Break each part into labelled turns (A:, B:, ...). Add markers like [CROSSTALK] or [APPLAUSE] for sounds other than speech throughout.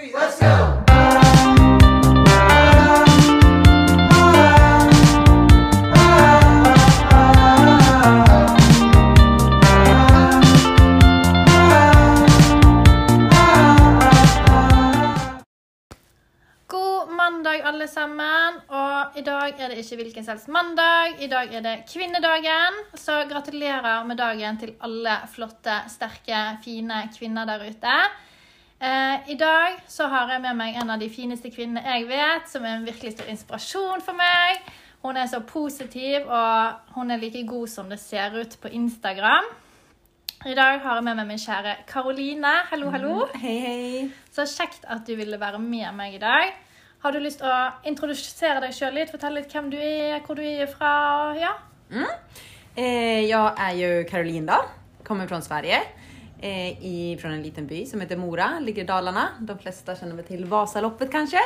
A: three, let's go!
B: God mandag, alle sammen. Og i dag det inte vilken som helst måndag. Idag är det kvinnedagen. Så gratulerar med dagen till alla flotta, starka, fina kvinnor där ute. Eh, I dag så har jeg med meg en av de fineste kvinnene jeg vet, som er en virkelig stor inspirasjon for meg. Hun er så positiv, og hun er like god som det ser ut på Instagram. I dag har jeg med meg min kjære Karoline. Hallo, hallo.
C: Hej hej!
B: Så kjekt at du ville være med meg i dag. Har du lyst til å introdusere deg sjøl litt? Fortelle litt hvem du er, hvor du er fra? Ja.
C: Eh, jag är ju Caroline då, kommer från Sverige. Eh, i, från en liten by som heter Mora, ligger i Dalarna. De flesta känner väl till Vasaloppet kanske.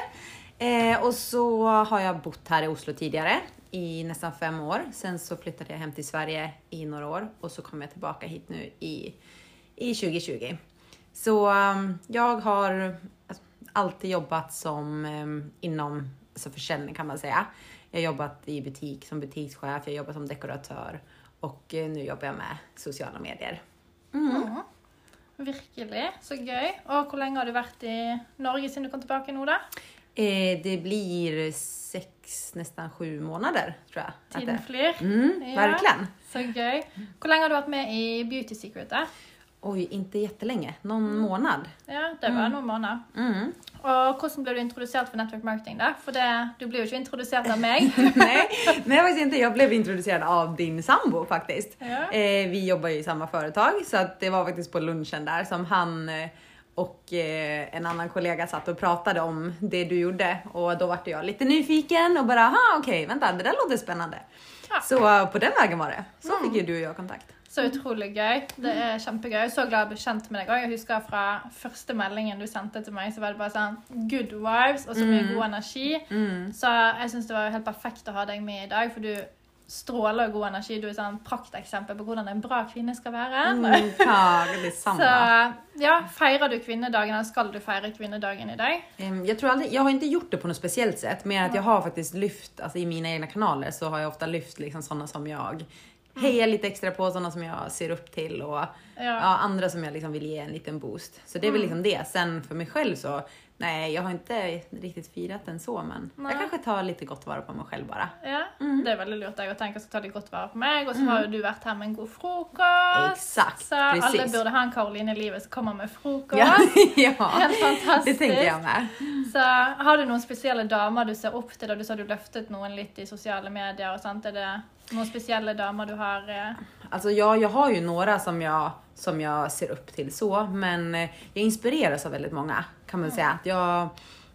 C: Eh, och så har jag bott här i Oslo tidigare i nästan fem år. Sen så flyttade jag hem till Sverige i några år och så kom jag tillbaka hit nu i, i 2020. Så um, jag har alltså alltid jobbat som um, inom alltså försäljning kan man säga. Jag har jobbat i butik som butikschef, jag har jobbat som dekoratör och eh, nu jobbar jag med sociala medier.
B: Mhm. Virkelig. Så gøy. Og hvor lenge har du vært i Norge siden du kom tilbake nå, da?
C: Eh, det blir sex, nästan sju månader tror jag.
B: Tiden flyr.
C: Mm,
B: Ja.
C: Verkligen.
B: Så gøy. Hvor lenge har du vært med i Beauty Secret? da?
C: Oj, inte jättelänge. Någon månad.
B: Ja, det var noen måneder.
C: Mm.
B: Og hvordan ble du introdusert for network marketing? da? For det, du blir jo ikke introdusert av meg. [LAUGHS]
C: nej, nej, faktiskt inte. Jag blev introducerad av din sambo faktiskt.
B: Ja.
C: Eh, vi jobbar ju i samma företag så att det var faktiskt på lunchen där som han eh, och eh, en annan kollega satt och pratade om det du gjorde och då vart jag lite nyfiken och bara, aha okej, vänta, det där låter spännande.
B: Ja.
C: Så eh, på den vägen var det. Så fick ju du och jag kontakt.
B: Så utrolig gøy. Det er kjempegøy. Så glad å bli kjent med deg òg. Jeg husker fra første meldingen du sendte til meg, så var det bare sånn good vibes og så mye god energi. Så jeg syns det var helt perfekt å ha deg med i dag, for du stråler god energi. Du er sånn prakteksempel på hvordan en bra kvinne skal være.
C: Mm, detsamma. [LAUGHS]
B: Så ja, feirer du kvinnedagen, eller skal du feire kvinnedagen i dag?
C: Em, Jag, tror aldrig, jag har inte gjort det på något speciellt sätt, mer att jag har faktiskt lyft, alltså i mina egna kanaler så har jag ofta lyft liksom sådana som jag hejar lite extra på, sådana som jag ser upp till och ja. andra som jag liksom vill ge en liten boost. Så det är väl liksom det. Sen för mig själv så, nej jag har inte riktigt firat den så men
B: Nej.
C: jag kanske tar lite gott vara på mig själv bara.
B: Ja, Det er veldig lurt. Jeg å tenke å ta litt godt vare på meg. Og så har jo du vært her med en god frokost.
C: Exakt,
B: så
C: precis.
B: burde ha en Karoline i livet som kommer med frokost.
C: Ja, [LAUGHS] ja
B: Helt fantastisk.
C: det tänkte jag med.
B: Så har du noen spesielle damer du ser opp til? da Du sa du løftet noen litt i sosiale medier. og sånt. Er det noen spesielle damer du har? eh?
C: Alltså jag, jag har ju några som jag, som jag ser upp till så, men eh, jag inspireras av väldigt många kan man säga. Att Jag,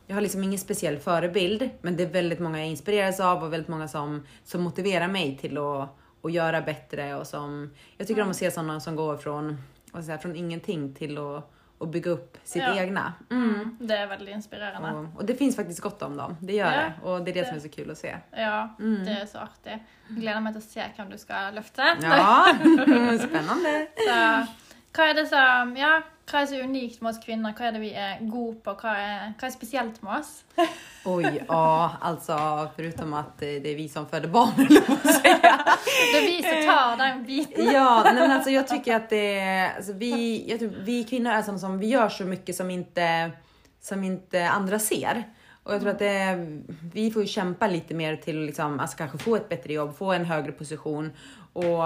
C: jag har liksom ingen speciell förebild, men det är väldigt många jag inspireras av och väldigt många som, som motiverar mig till att, att göra bättre och som, jag tycker om att se sådana som går från, vad säga, från ingenting till att, att bygga upp sitt
B: Ja.
C: egna. Mm.
B: Det er veldig inspirerende.
C: Och, och det finns faktiskt gott om dem, det gör
B: Ja,
C: det. Och det är det, som är
B: det-
C: så kul att se.
B: Ja,
C: Mm.
B: det er så artig. Jeg gleder meg til å se hvem du skal løfte.
C: Ja, [LAUGHS] [LAUGHS] spännande.
B: Så, hva er det som Ja, hva er så unikt med oss kvinner? Hva er det vi er gode på? Hva er, hva er spesielt med oss? [LAUGHS]
C: Oj, ja, alltså förutom att det är vi som föder barn. [LAUGHS]
B: Det er vi som tar den biten.
C: Ja, nej, men alltså jag tycker att det är, alltså vi, jag tror, vi kvinnor är sådana som, vi gör så mycket som inte, som inte andra ser. Och jag tror att det, är- vi får kämpa lite mer till liksom, alltså kanske få ett bättre jobb, få en högre position. Och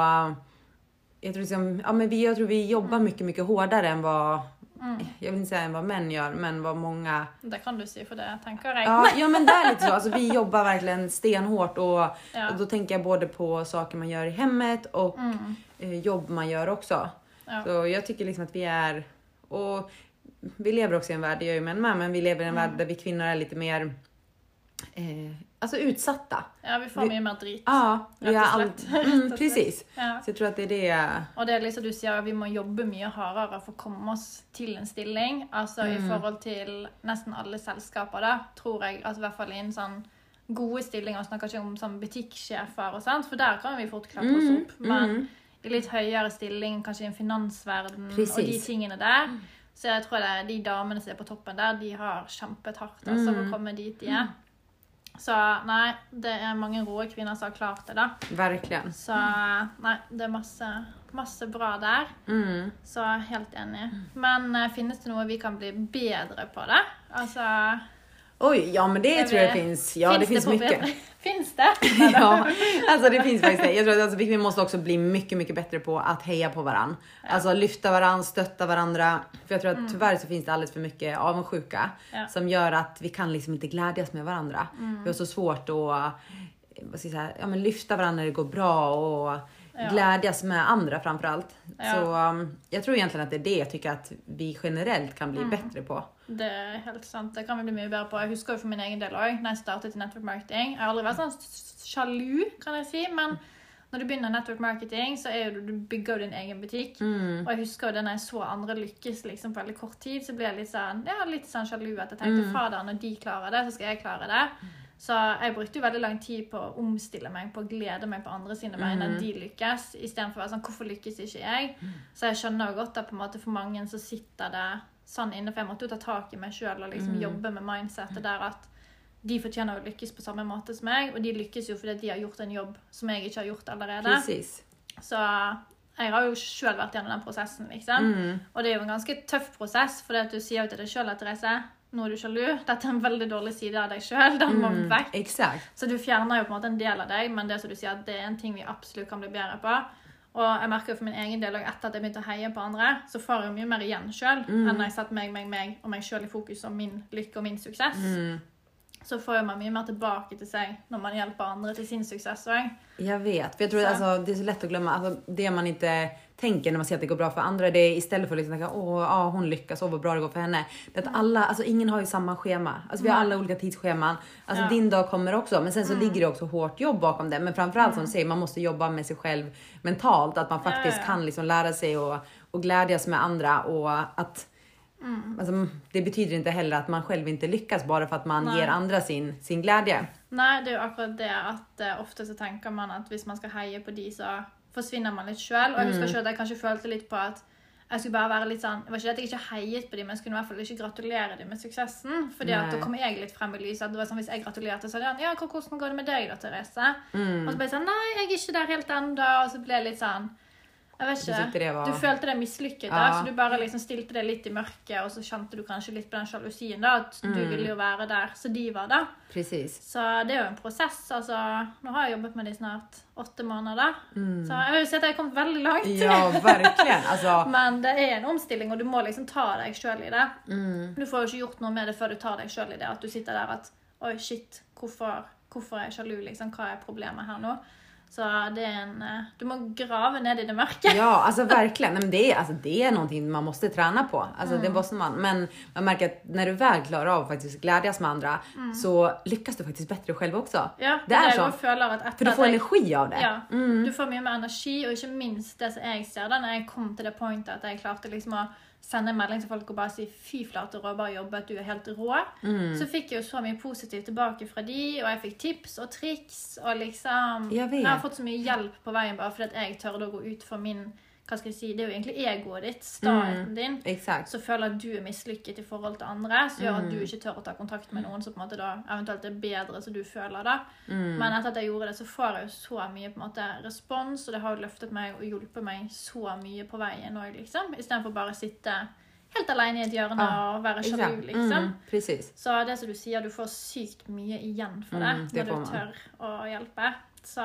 C: jag tror, liksom, ja, men vi, jag tror vi jobbar mycket, mycket hårdare än vad, jag vill inte säga än vad män gör, men vad många
B: Det kan du si, for det tenker jeg.
C: Ja, ja men det är lite så. Alltså, vi [LAUGHS] jobbar verkligen stenhårt och,
B: Ja.
C: och då tänker jag både på saker man gör i hemmet och
B: Mm.
C: eh, jobb man gör också.
B: Ja.
C: Så jag tycker liksom att vi är, och vi lever också i en värld, det gör ju män med, men vi lever i en värld där vi kvinnor är lite mer eh, alltså utsatta.
B: Ja, vi får mer drit.
C: Ja, vi har.
B: Rett
C: Mm, precis.
B: Ja.
C: Så jag tror att det är det.
B: Og det er liksom du sier, vi må jobbe mye hardere for å komme oss til en stilling. Altså i forhold til nesten alle selskaper, da, tror jeg. Altså i hvert fall i en sånn gode stillinger, snakker ikke om sånn butikksjefer og sånt, for der kan vi fort klatre oss opp. Men i litt høyere stilling, kanskje i en finansverden og de
C: Precis.
B: tingene der, Så jeg tror det er de damene som er på toppen der, de har kjempet hardt altså, for å komme dit de er. Så nei, det er mange roe kvinner som har klart det, da.
C: Verkligen.
B: Så nei, det er masse, masse bra der.
C: Mm.
B: Så helt enig. Men eh, finnes det noe vi kan bli bedre på det? Altså
C: Oj, ja men det
B: jag
C: tror jag finns. Ja, det finns
B: på
C: mycket. [LAUGHS]
B: Finns det? [LAUGHS]
C: ja, alltså det finns faktiskt det. Jag tror att alltså, vi måste också bli mycket, mycket bättre på att heja på varandra. Alltså lyfta varandra, stötta varandra. För jag tror att tyvärr så finns det alldeles för mycket avundsjuka
B: Ja.
C: som gör att vi kan liksom inte glädjas med varandra. Vi har så svårt att eh, vad ska jag säga, ja, men lyfta varandra när det går bra och
B: Ja.
C: glädjas med andra framförallt.
B: Ja.
C: Så um, jag tror egentligen att det är det jag tycker att vi generellt kan bli
B: Mm.
C: bättre på.
B: Det er helt sant. Det kan vi bli mye bedre på. Jeg husker jo for min egen del òg, når jeg startet i network marketing. Jeg har aldri vært sånn sjalu, kan jeg si, men når du begynner network marketing, så er du, du bygger jo din egen butikk.
C: Mm.
B: Og jeg husker jo det når jeg så andre lykkes liksom på veldig kort tid, så ble jeg litt sånn, ja, litt sånn sjalu at jeg tenkte
C: Mm.
B: fader, når de klarer det, så skal jeg klare det. Så jeg brukte jo veldig lang tid på å omstille meg, på å glede meg på andre sine vegne
C: Mm.
B: at de lykkes, istedenfor å være sånn hvorfor lykkes ikke jeg? Så jeg skjønner jo godt at på en måte for mange så sitter det sånn inne, for jeg ta tak i meg sjøl og liksom
C: Mm.
B: jobbe med mindsetet der at de fortjener å lykkes på samme måte som meg, og de lykkes jo fordi de har gjort en jobb som jeg ikke har gjort allerede.
C: Precis.
B: Så jeg har jo sjøl vært gjennom den prosessen, liksom.
C: Mm.
B: Og det er jo en ganske tøff prosess, for du sier jo til deg sjøl at Therese, nå er du sjalu. Dette er en veldig dårlig side av deg sjøl. Den må
C: Mm.
B: vekk.
C: Exakt.
B: Så du fjerner jo på en måte en del av deg, men det som du sier det er en ting vi absolutt kan bli bedre på. Og jeg merker jo for min egen del etter at jeg begynte å heie på andre, så får jeg mye mer igjen sjøl
C: Mm.
B: enn når jeg setter meg, meg, meg og meg sjøl i fokus og min lykke og min suksess.
C: Mm.
B: Så får jo man mye mer tilbake til seg når man hjelper andre til sin suksess òg.
C: Jag vet, för jag tror
B: Så.
C: alltså, det är så lätt att glömma. Alltså, det man inte tänker när man ser att det går bra för andra, det är istället för att liksom tänka åh, ja, hon lyckas, åh vad bra det går för henne. Det att alla, alltså ingen har ju samma schema. Alltså vi har
B: Nej.
C: alla olika tidsscheman. Alltså
B: Ja.
C: din dag kommer också, men sen så ligger det också hårt jobb bakom det. Men framförallt som du säger, man måste jobba med sig själv mentalt. Att man faktiskt
B: ja, ja.
C: kan liksom lära sig och, och glädjas med andra och att Alltså, det betyder inte heller att man själv inte lyckas bara för att man
B: Nej.
C: ger andra sin, sin glädje.
B: Nei, det jo akkurat det at eh, ofte så tenker man at hvis man skal heie på de, så forsvinner man litt sjøl. Og jeg husker selv at jeg kanskje følte litt på at jeg skulle bare være litt sånn Det var ikke det at jeg ikke heiet på dem, men jeg skulle i hvert fall ikke gratulere dem med suksessen. Fordi at da kom jeg litt frem i lyset. Det var sånn Hvis jeg gratulerte, så hadde han Ja, hvordan går det med deg da, Therese?
C: Mm.
B: Og så ble jeg sånn Nei, jeg er ikke der helt ennå. Og så ble jeg litt sånn Jeg vet
C: Du
B: ikke.
C: var-
B: Du følte deg mislykket,
C: Ja.
B: så du bare liksom stilte det litt i mørket, og så kjente du kanskje litt på den sjalusien, da, at du
C: Mm.
B: ville jo være der som de var, da.
C: Precis.
B: Så det er jo en prosess. altså, Nå har jeg jobbet med det i snart åtte måneder.
C: Mm.
B: Så jeg vil si at jeg har kommet veldig langt.
C: Ja, verkligen. Alltså, [LAUGHS]
B: Men det er en omstilling, og du må liksom ta deg sjøl i det.
C: mm.
B: Du får jo ikke gjort noe med det før du tar deg sjøl i det. At du sitter der at Oi, shit, hvorfor, hvorfor er jeg sjalu? liksom, Hva er problemet her nå? Så det er en eh, Du må grave ned i det mørke.
C: Ja, alltså verkligen. Men det, är, alltså, det är någonting man måste träna på. Alltså,
B: Mm.
C: det måste man. Men man märker att när du väl klarar av att faktiskt glädjas med andra så lyckas du faktiskt bättre själv också.
B: Ja,
C: Det
B: føler at etter
C: För du får energi av det.
B: Ja,
C: Mm.
B: Du får mye mer energi, og ikke minst det som jeg ser da, når jeg kom til det pointet at jeg klarte liksom å sende en melding til folk og bare si 'fy flate, rå, bare jobbet, du er helt rå',
C: Mm.
B: så fikk jeg jo så mye positivt tilbake fra de, og jeg fikk tips og triks, og liksom
C: Jeg vet.
B: har fått så mye hjelp på veien bare fordi at jeg tørde å gå ut for min hva skal jeg si, Det er jo egentlig egoet ditt, staheten
C: Mm.
B: din,
C: Exakt.
B: så føler at du er mislykket i forhold til andre, som gjør at
C: Mm.
B: du ikke tør å ta kontakt med noen som på en måte da eventuelt er bedre, som du føler da.
C: Mm.
B: Men etter at jeg gjorde det, så får jeg jo så mye på en måte respons, og det har jo løftet meg og hjulpet meg så mye på veien òg, liksom. Istedenfor bare å sitte helt alene i et hjørne
C: Ja,
B: og være sjalu,
C: Exakt.
B: liksom.
C: Mm.
B: Så det som du sier, du får sykt mye igjen for det,
C: Mm, det
B: når du tør å hjelpe. Så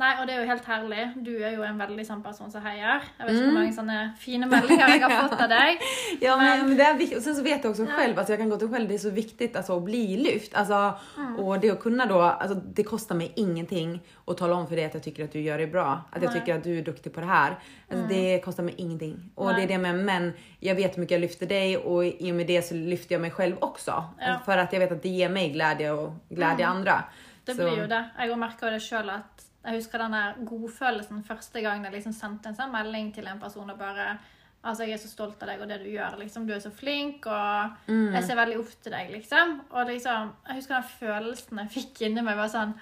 B: Nei, og det er jo helt herlig. Du er jo en veldig sånn person som heier. Jeg vet ikke
C: Mm.
B: hvor mange sånne fine meldinger jeg har fått av deg. [LAUGHS]
C: Ja, men,
B: Men-
C: det är viktigt. Och sen så vet jag också
B: Ja.
C: själv, alltså jag kan gå till själv, det är så viktigt alltså, att bli lyft. Alltså,
B: Mm.
C: Och det att kunna då, alltså, det kostar mig ingenting att tala om för dig att jag tycker att du gör det bra. Att jag
B: Nej. Mm.
C: tycker att du är duktig på det här. Alltså, Det kostar mig ingenting. Och
B: Nej.
C: det är det med, men jag vet hur mycket jag lyfter dig och i och med det så lyfter jag mig själv också.
B: Ja.
C: För att jag vet att det ger mig glädje och glädje andra.
B: Det
C: Så-
B: blir jo det. Jeg merker det sjøl at jeg husker den der godfølelsen første gang jeg liksom sendte en sånn melding til en person og bare Altså, jeg er så stolt av deg og det du gjør. liksom. Du er så flink, og
C: Mm.
B: jeg ser veldig opp til deg, liksom. Og liksom, jeg husker den følelsen jeg fikk inni meg, var sånn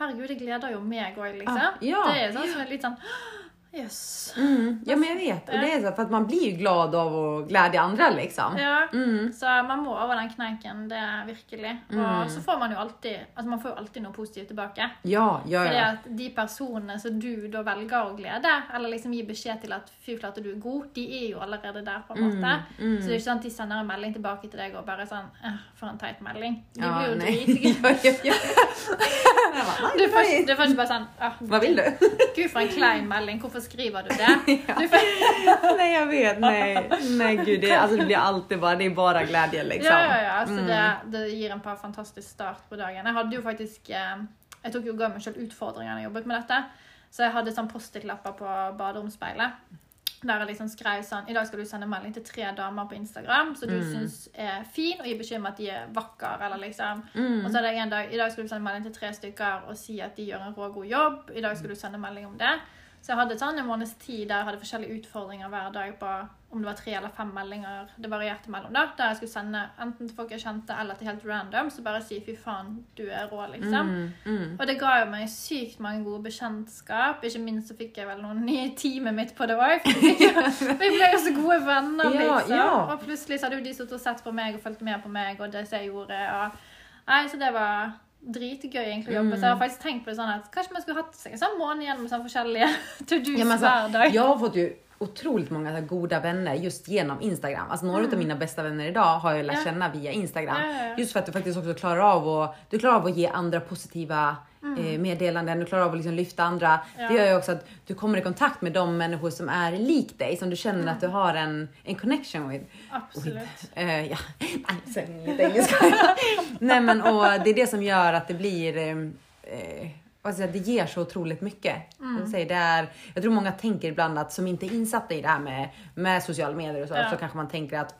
B: Herregud, det gleder jo meg òg, liksom.
C: Ah, ja.
B: Det er sånn er litt sånn Yes.
C: Mm. Ja men jag vet. Och det är så för att man blir ju glad av att glädja andra liksom.
B: Ja,
C: Mm.
B: så man må over den kneiken, det er virkelig. Og så får man jo alltid altså man får jo alltid noe positivt tilbake.
C: Ja, ja, ja.
B: at de personene som du da velger å glede, eller liksom gi beskjed til at fy flate, du er god, de er jo allerede der, på en måte.
C: Mm,
B: Så det er ikke sånn at de sender en melding tilbake til deg og bare sånn eh, For en teit melding. De blir jo dritglade.
C: bara,
B: Du får, ikke bare sånn
C: Vad vill du?
B: Gud, for en klein melding. Hvorfor skriver du det? [LAUGHS] Du får, [LAUGHS]
C: nej jag vet, nej. Nej gud, det, alltså, det blir alltid bara, det är bara glädje liksom.
B: Ja, ja, ja. Så det, det gir en par fantastisk start på dagen. Jeg hadde jo faktisk eh, Jeg tok jo ga meg selv utfordringer når jeg jobbet med dette. Så jeg hadde sånn Post-It-lapper på baderomsspeilet. Der jeg liksom skrev sånn I dag skal du sende melding til tre damer på Instagram som du syns er fin, og gi beskjed om at de er vakre, eller liksom. Og så hadde jeg en dag I dag skal du sende melding til tre stykker og si at de gjør en rågod jobb. I dag skal du sende melding om det. Så jeg hadde sånn en måneds tid der jeg hadde forskjellige utfordringer hver dag på om det var tre eller fem meldinger det varierte mellom. da, Der jeg skulle sende enten til folk jeg kjente, eller til helt random. Så bare si 'fy faen, du er rå', liksom.
C: Mm, mm.
B: Og det ga jo meg sykt mange gode bekjentskap. Ikke minst så fikk jeg vel noen nye teamet mitt på det òg. [LAUGHS] Vi ble jo så gode venner,
C: Ja,
B: liksom.
C: ja.
B: Og plutselig så hadde jo de sittet og sett på meg og fulgt med på meg og det som jeg gjorde. Og... Nei, så det var dritgøy egentlig å jobbe. Så jeg har
C: Mm.
B: faktisk tenkt på det sånn at kanskje man skulle hatt seg en sånn måned igjen med sånn forskjellige [LAUGHS] to do's
C: Ja,
B: hver dag.
C: jag har fått ju otroligt många så goda vänner just genom Instagram. Alltså några av mina bästa vänner idag har jag lärt
B: Mm. Ja.
C: känna via Instagram.
B: Ja.
C: Just för att du faktiskt också klarar av att, du klarar av att ge andra positiva eh, meddelanden, du klarar av att liksom lyfta andra.
B: Mm.
C: Det gör ju också att du kommer i kontakt med de människor som är lik dig, som du känner
B: Mm.
C: att du har en, en connection with.
B: Absolutt.
C: Eh, ja, [LAUGHS] alltså lite engelska. [LAUGHS] Nej men och det är det som gör att det blir, eh, jag säga, det ger så otroligt mycket. Jag, säger, det är, jag tror många tänker ibland att som inte är insatta i det här med, med sociala medier och så,
B: Ja.
C: så kanske man tänker att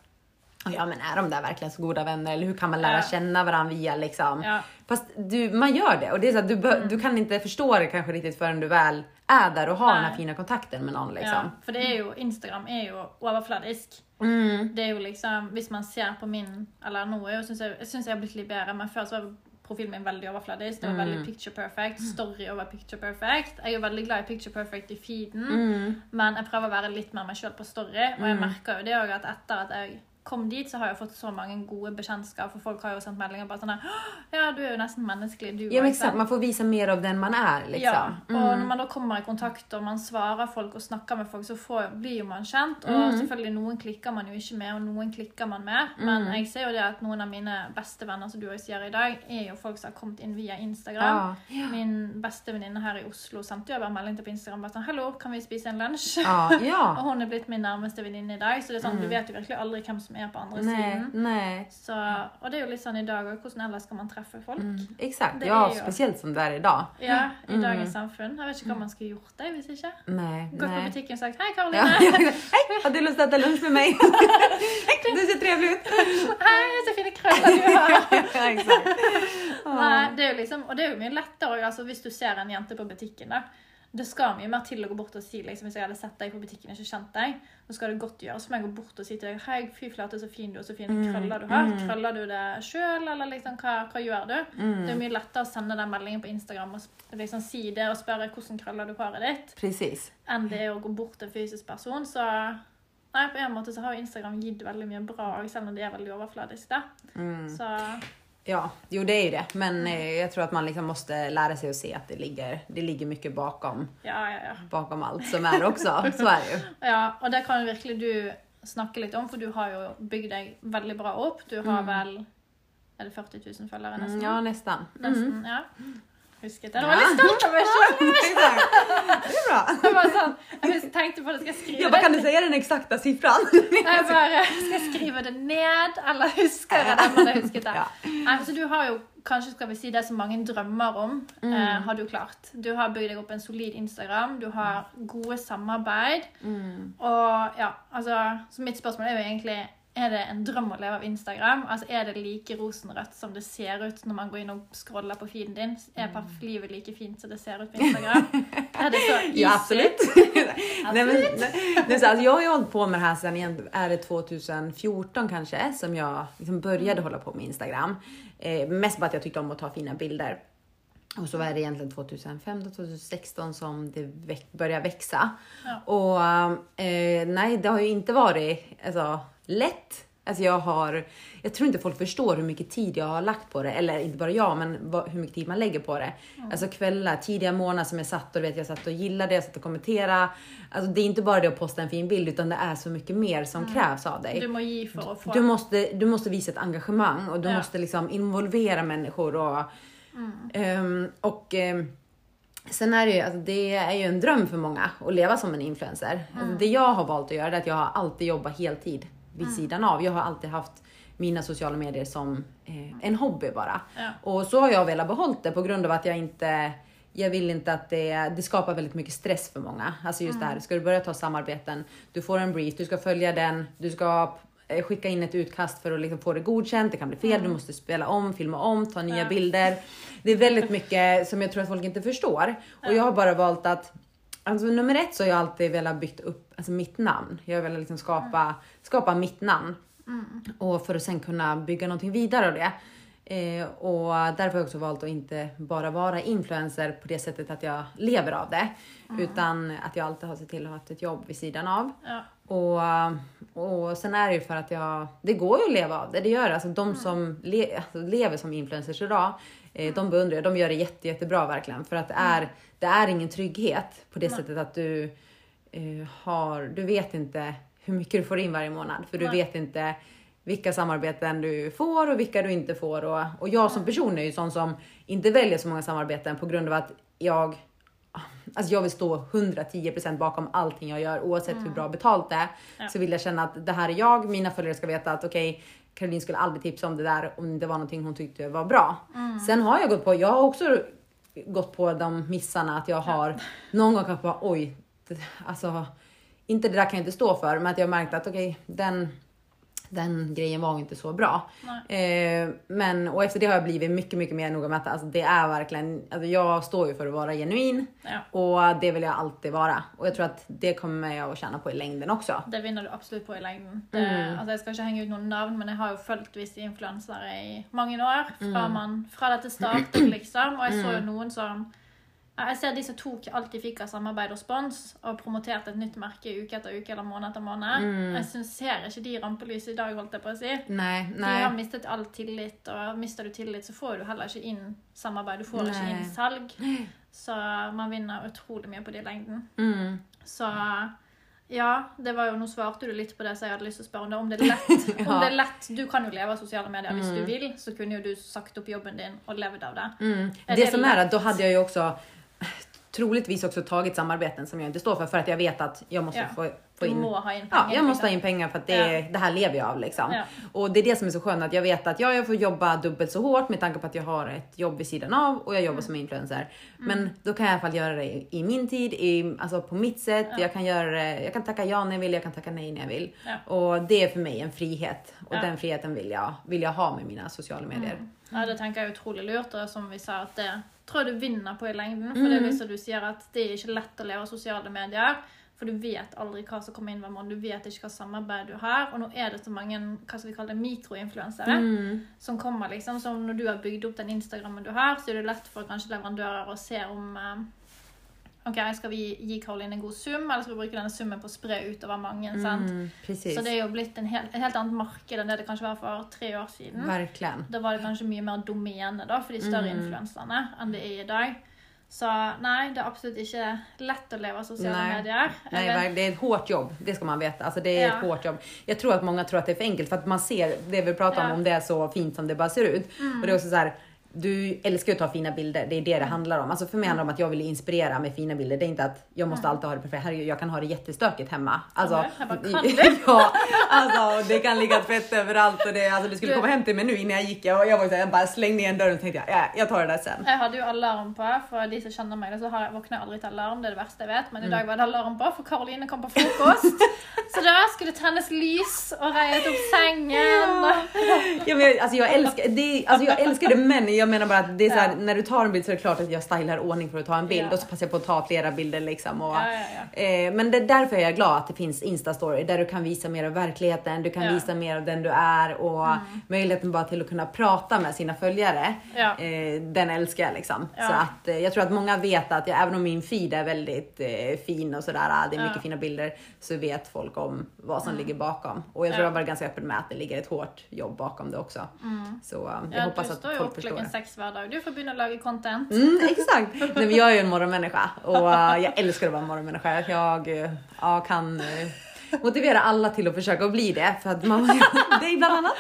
C: Ja men är de där verkligen så goda vänner? Eller hur kan man lära
B: Ja.
C: känna varandra via liksom?
B: Ja.
C: Fast du, man gör det och det är så att du, bör, du kan inte förstå det kanske riktigt förrän du väl är där och har den här
B: Nej.
C: fina kontakten med någon liksom.
B: Ja, for det er jo, Instagram er jo overfladisk.
C: Mm.
B: Det er jo liksom, Hvis man ser på min Eller nå er jo, synes jeg, jeg synes jeg har blitt litt bedre, men før så var profilen min veldig overfladisk. Det var veldig picture perfect. Story over picture perfect. Jeg er veldig glad i picture perfect i feeden,
C: Mm.
B: men jeg prøver å være litt mer meg sjøl på story. Og jeg merker jo det òg at etter at jeg kom dit, så har jeg fått så mange gode bekjentskap. For folk har jo sendt meldinger bare sånn her, «Åh, Ja, du er jo nesten menneskelig, du
C: Ja men
B: også»,
C: exakt, man får visa mer av den man är liksom.
B: Ja, og
C: Mm.
B: når man da kommer i kontakt og man svarer folk og snakker med folk, så får, blir jo man kjent. Og
C: Mm.
B: selvfølgelig noen klikker man jo ikke med, og noen klikker man med. Men
C: Mm.
B: jeg ser jo det at noen av mine beste venner som du også sier i dag, er jo folk som har kommet inn via Instagram.
C: Ja.
B: Min beste venninne her i Oslo sendte jo bare melding til på Instagram bare sånn 'Hallo, kan vi spise en?
C: Ja,
B: og
C: ja.
B: hun er blitt min nærmeste venninne i dag, så det er sånn, du vet jo virkelig aldri hvem som er på andre
C: Nej,
B: siden.
C: nej.
B: Så, og det er jo litt sånn i dag òg. Hvordan ellers skal man treffe folk?
C: Mm, exakt,
B: Det
C: ja
B: är ju-
C: speciellt som det är idag.
B: Ja, i
C: Mm.
B: dagens samfunn. Jeg vet ikke hva man skulle gjort det hvis ikke.
C: Nej,
B: Gått på
C: nej.
B: butikken og sagt 'Hei,
C: Ja. [LAUGHS]
B: Karoline'.
C: Hej, har du lust att äta lunch med mig? [LAUGHS] Hej, du ser trevlig ut.
B: Hei, så fine krøller du har. [LAUGHS]
C: ja, exakt.
B: Nei, det er jo liksom, og det jo mye lettere også, altså, hvis du ser en jente på butikken. da. Det skal mye mer til å gå bort og si liksom, Hvis jeg hadde sett deg på butikken og ikke kjent deg, så skal det godt gjøres for meg å gå bort og si til deg Hei, fy flate, så fin du er, så fine
C: Mm,
B: krøller du har. Krøller du det sjøl, eller liksom, hva, hva gjør du?
C: Mm.
B: Det er jo mye lettere å sende den meldingen på Instagram og sp- liksom, si det og spørre hvordan krøller du håret ditt,
C: Precis.
B: enn det å gå bort til en fysisk person. Så Nei, på en måte så har Instagram gitt veldig mye bra, selv om det er veldig overfladisk. da.
C: Mm.
B: Så
C: Ja, jo det är ju det. Men eh, jag tror att man liksom måste lära sig att se att det ligger, det ligger mycket bakom,
B: ja, ja, ja.
C: bakom allt som är också. [LAUGHS] Så är det ju.
B: Ja, og det kan jo virkelig du snakke litt om, for du har jo bygd deg veldig bra opp. Du har vel Er det 40 000 følgere,
C: Mm,
B: nesten?
C: ja, nästan. Mm.
B: Nesten, ja. Husket det. Var litt stolt. [LAUGHS]
C: Det är bra.
B: Sånn, jeg hus- tenkte på det, skal jeg skrive
C: Jag bara, kan du säga den exakta siffran? [LAUGHS]
B: Jeg bare, Skal jeg skrive det ned, eller husker det? Jeg husket det.
C: Ja.
B: Nei, så du har jo kanskje skal vi si det som mange drømmer om,
C: Mm.
B: eh, har du klart. Du har bygd deg opp en solid Instagram, du har gode samarbeid.
C: Mm.
B: Og ja, altså Så mitt spørsmål er jo egentlig er det en drøm å leve av Instagram? Altså Er det like rosenrødt som det ser ut når man går inn og scroller på feeden din? Er
C: Mm.
B: livet like fint som det ser ut på Instagram? [LAUGHS] Er det så easy? [LAUGHS]
C: Ja, absolut. nej, men, nej, det är så, alltså, jag har ju hållit på med det här sedan är det 2014 kanske som jag liksom började hålla på med Instagram. Eh, mest bara att jag tyckte om att ta fina bilder. Och så är det egentligen 2015-2016 som det väx- börjar växa.
B: Ja.
C: Och eh, nej, det har ju inte varit alltså, lätt. Alltså jag har, jag tror inte folk förstår hur mycket tid jag har lagt på det. Eller inte bara jag, men vad, hur mycket tid man lägger på det. Alltså kvällar, tidiga morgnar som jag satt och vet, jag satt och gillade, jag satt och kommenterade. Alltså det är inte bara det att posta en fin bild, utan det är så mycket mer som krävs av dig.
B: Du må ge för få.
C: Du måste, du måste visa ett engagemang och du
B: Ja.
C: måste liksom involvera människor. Och, ehm, och ehm, sen är det ju, alltså det är ju en dröm för många att leva som en influencer. Alltså det jag har valt att göra är att jag har alltid jobbat heltid vid sidan av. Jag har alltid haft mina sociala medier som eh, en hobby bara.
B: Ja.
C: Och så har jag velat behålla det på grund av att jag inte jag vill inte att det, det skapar väldigt mycket stress för många. Alltså just det här, ska du börja ta samarbeten, du får en brief, du ska följa den, du ska eh, skicka in ett utkast för att liksom få det godkänt, det kan bli fel, du måste spela om, filma om, ta nya
B: Ja.
C: bilder. Det är väldigt mycket som jag tror att folk inte förstår. Och jag har bara valt att Alltså nummer ett så har jag alltid velat bygga upp alltså mitt namn. Jag velat liksom skapa, skapa mitt namn. Och för att sen kunna bygga någonting vidare av det. Eh, och därför har jag också valt att inte bara vara influencer på det sättet att jag lever av det. Utan att jag alltid har sett till att ha haft ett jobb vid sidan av.
B: Ja.
C: Och, och sen är det ju för att jag, det går ju att leva av det, det gör det. Alltså de som le, alltså lever som influencers idag, eh, de beundrar jag, de gör det jätte, jättebra verkligen. För att det är, det är ingen trygghet på det sättet att du eh, har, du vet inte hur mycket du får in varje månad. För du
B: Nej.
C: vet inte vilka samarbeten du får och vilka du inte får. Och, och jag som person är ju sån som inte väljer så många samarbeten på grund av att jag Alltså jag vill stå 110% bakom allting jag gör oavsett hur bra betalt det är.
B: Ja.
C: Så vill jag känna att det här är jag, mina följare ska veta att okej, Caroline skulle aldrig tipsa om det där om det var någonting hon tyckte var bra. Sen har jag gått på, jag har också gått på de missarna att jag har någon gång kanske bara oj, alltså inte det där kan jag inte stå för, men att jag har märkt att okej, den den grejen var inte så bra. Eh, men, och efter det har jag blivit mycket, mycket mer noga med att alltså, det är verkligen, alltså, jag står ju för att vara genuin
B: Ja.
C: och det vill jag alltid vara. Och jag tror att det kommer jag att tjäna på i längden också.
B: Det vinner du absolut på i längden. Det,
C: Mm.
B: altså jeg skal ikke henge ut noen navn, men jeg har jo fulgt visse influensere i mange år. Fra, man, fra dette startet, liksom. Og jeg så jo noen som ja, Jeg ser de som tok alt de fikk av samarbeid og spons, og promoterte et nytt merke uke etter uke eller måned etter måned. Jeg synes, ser ikke de rampelyset i dag, holdt jeg på å si.
C: Nej,
B: De har mistet all tillit, og mister du tillit, så får du heller ikke inn samarbeid. Du får ikke
C: Nei.
B: inn salg. Så man vinner utrolig mye på det i lengden.
C: Mm.
B: Så ja, det var jo, nå svarte du litt på det, så jeg hadde lyst til å spørre om det. Om det er [LAUGHS] lett.
C: Ja.
B: om det er lett. Du kan jo leve av sosiale medier hvis du vil, så kunne jo du sagt opp jobben din och levd av det.
C: Mm.
B: Är
C: Det,
B: det
C: som är
B: lätt?
C: att då hade jag ju också troligtvis också tagit samarbeten som jag inte står för för att jag vet att jag måste
B: Ja.
C: få, få in
B: må ha in
C: Ja,
B: pengar.
C: jag måste ha in pengar för att det,
B: Ja.
C: det här lever jag av liksom.
B: Ja.
C: Och det är det som är så skönt att jag vet att ja, jag får jobba dubbelt så hårt med tanke på att jag har ett jobb vid sidan av och jag jobbar
B: Mm.
C: som influencer. Men då kan jag i alla fall göra det i, i min tid, i, alltså på mitt sätt.
B: Ja.
C: Jag kan göra det, jag kan tacka ja när jag vill, jag kan tacka nej när jag vill.
B: Ja.
C: Och det är för mig en frihet och
B: Ja.
C: den friheten vill jag, vill jag ha med mina sociala medier.
B: Ja, det tenker jeg er utrolig lurt, som vi sa, at det tror jeg du vinner på i lengden. For
C: Mm.
B: det viser du sier at det er ikke lett å leve av sosiale medier. For du vet aldri hva som kommer inn hver måned, du vet ikke hva samarbeid du har. Og nå er det så mange hva skal vi kalle det, mikroinfluensere
C: Mm.
B: som kommer. liksom, Så når du har bygd opp den Instagrammen du har, så er det lett for kanskje leverandører å se om eh, Ok, skal vi gi Caroline en god sum, eller skal vi bruke denne summen på å spre utover mange?
C: Mm.
B: Så det er jo blitt en helt, et helt annet marked enn det det kanskje var for tre år siden.
C: Verkligen.
B: Da var det kanskje mye mer domene da, for de større
C: Mm.
B: influenserne enn det er i dag. Så nei, det er absolutt ikke lett å leve av sosiale
C: Nej.
B: medier.
C: Nej,
B: vet-
C: det är ett hårt jobb, det ska man veta. Alltså det är
B: Ja.
C: ett hårt jobb. Jag tror att många tror att det är för enkelt för att man ser det vi pratar om,
B: Ja.
C: om det är så fint som det bara ser ut.
B: Mm.
C: Och det är också så här, du älskar ju att ta fina bilder, det är det det handlar om. Alltså för mig handlar det om att jag vill inspirera med fina bilder. Det är inte att jag måste alltid ha det perfekt. Herregud, jag kan ha det jättestökigt hemma. Alltså,
B: jag bara, [LAUGHS] kan du? [LAUGHS]
C: ja, alltså det kan ligga tvätt överallt och det, alltså, det skulle
B: Du-
C: komma hem till mig nu innan jag gick. Jag, jag var så här, jag bara slängde igen dörren och tänkte jag, ja, jag tar det där sen.
B: Jeg hadde jo alarm på, for de som kjenner meg, så har jeg våkner jeg aldri til alarm. Det er det verste jeg vet. Men i dag var det alarm på, for Karoline kom på frokost. [LAUGHS] Så da skulle det tennes lys og reiet opp sengen.
C: Ja, men jag, alltså jag, älskar, det, alltså jag älskar det men jag menar bara att det är så här, när du tar en bild så är det klart att jag stylar ordning för att ta en bild och så passar jag på att ta flera bilder liksom. Och. Eh, men det, därför är jag glad att det finns Insta-story där du kan visa mer av verkligheten, du kan.
B: Mm.
C: visa mer av den du är och möjligheten bara till att kunna prata med sina följare.
B: Ja.
C: Eh, den älskar jag liksom. Så att eh, jag tror att många vet att jag, även om min feed är väldigt eh, fin och sådär, det är mycket fina bilder, så vet folk om vad som ligger bakom. Och jag tror
B: Ja.
C: jag varit ganska öppen med att det ligger ett hårt jobb bakom det också. Så eh, jag
B: Ja,
C: hoppas att folk förstår.
B: Klokken sex hver dag. Du får å lage content.
C: Mm, exakt! Nej, men jag är ju en morgonmänniska och eh, jag älskar att vara en morgonmänniska. Jag ja, kan eh, motivera alla till att försöka bli det för att man, [LAUGHS] dig bland annat.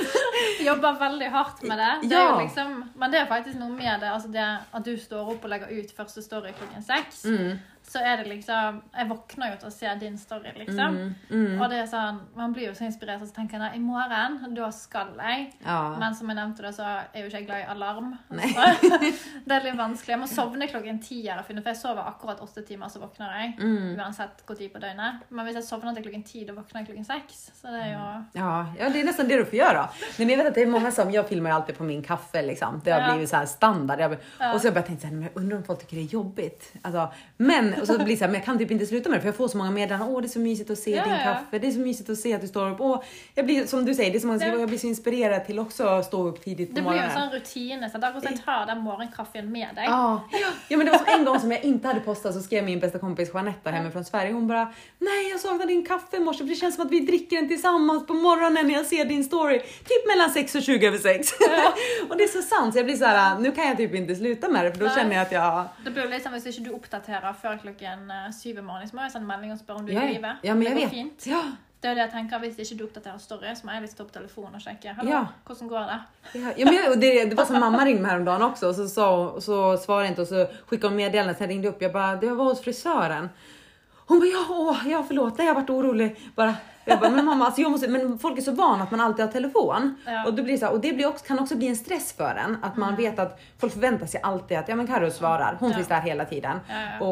B: Jobber veldig hardt med det. det
C: Ja.
B: liksom, men det er faktisk noe med det. Altså det at du står opp og legger ut første story klokken seks.
C: Mm.
B: Så er det liksom Jeg våkner jo til å se din story, liksom.
C: Mm,
B: Og det er sånn, man blir jo så inspirert, og så tenker jeg nei, i morgen, da skal jeg.
C: Ja.
B: Men som jeg nevnte, det, så er jo ikke jeg glad i alarm. Så det er litt vanskelig. Jeg må sovne klokken ti, jeg for jeg sover akkurat åtte timer, så våkner jeg.
C: Mm.
B: Uansett hvor tid på døgnet. Men hvis jeg sovner til klokken ti, da våkner jeg klokken seks. Så det er jo
C: Ja, ja, det är nästan det du får göra. Men jag vet att det är många som, jag filmar ju alltid på min kaffe liksom. Det har blivit så här standard. Jag. Och så har jag börjat tänka så här, men jag undrar om folk tycker det är jobbigt. Alltså, men, och så blir det så här, men jag kan typ inte sluta med det för jag får så många meddelanden. Åh, det är så mysigt att se
B: Ja,
C: din
B: ja.
C: kaffe. Det är så mysigt att se att du står upp. Åh, jag blir, som du säger, det är så många skriver, jag blir så inspirerad till också att stå upp tidigt på
B: Det blir jo en
C: morgonen.
B: sånn rutine. Så det akkurat som jeg tar den morgenkaffen med deg.
C: Ja. ja, men det var som en gång som jag inte hade postat så skrev min bästa kompis Jeanetta hemifrån Sverige. Hon bara, nej jag saknar din kaffe i morse för det känns som att vi dricker den tillsammans på morgonen när jag ser din story. Typ mellan 6 och 20 över 6. [LAUGHS] och det är så sant så jag blir så här, nu kan jag typ inte sluta med det för då känner jag att jag
B: Det blir Hvis ikke du oppdaterer før klokken eh, syv i morgen, så må jeg sende melding og spørre om du
C: Ja,
B: er i live.
C: ja, men
B: det
C: jag vet.
B: fint.
C: Ja,
B: Det er det jeg tenker, Hvis ikke du oppdaterer story, så må jeg liksom ta opp telefonen og sjekke. Hallo,
C: Ja.
B: hvordan går det?
C: ja, ja men jag, och det, det var som mamma ringde mig häromdagen också och så, och så svarade jag inte och så skickade hon meddelande sen ringde jag upp. Jag bara, det var hos frisören. Hon bara, ja, åh, ja förlåt, jag har varit orolig. Bara, jag bara, men mamma, alltså jag måste, men folk är så vana att man alltid har telefon.
B: Ja.
C: Och, det blir så här, och det blir också, kan också bli en stress för en. Att man vet att folk förväntar sig alltid att ja men Carro svarar, hon
B: Ja.
C: finns där hela tiden.
B: Ja.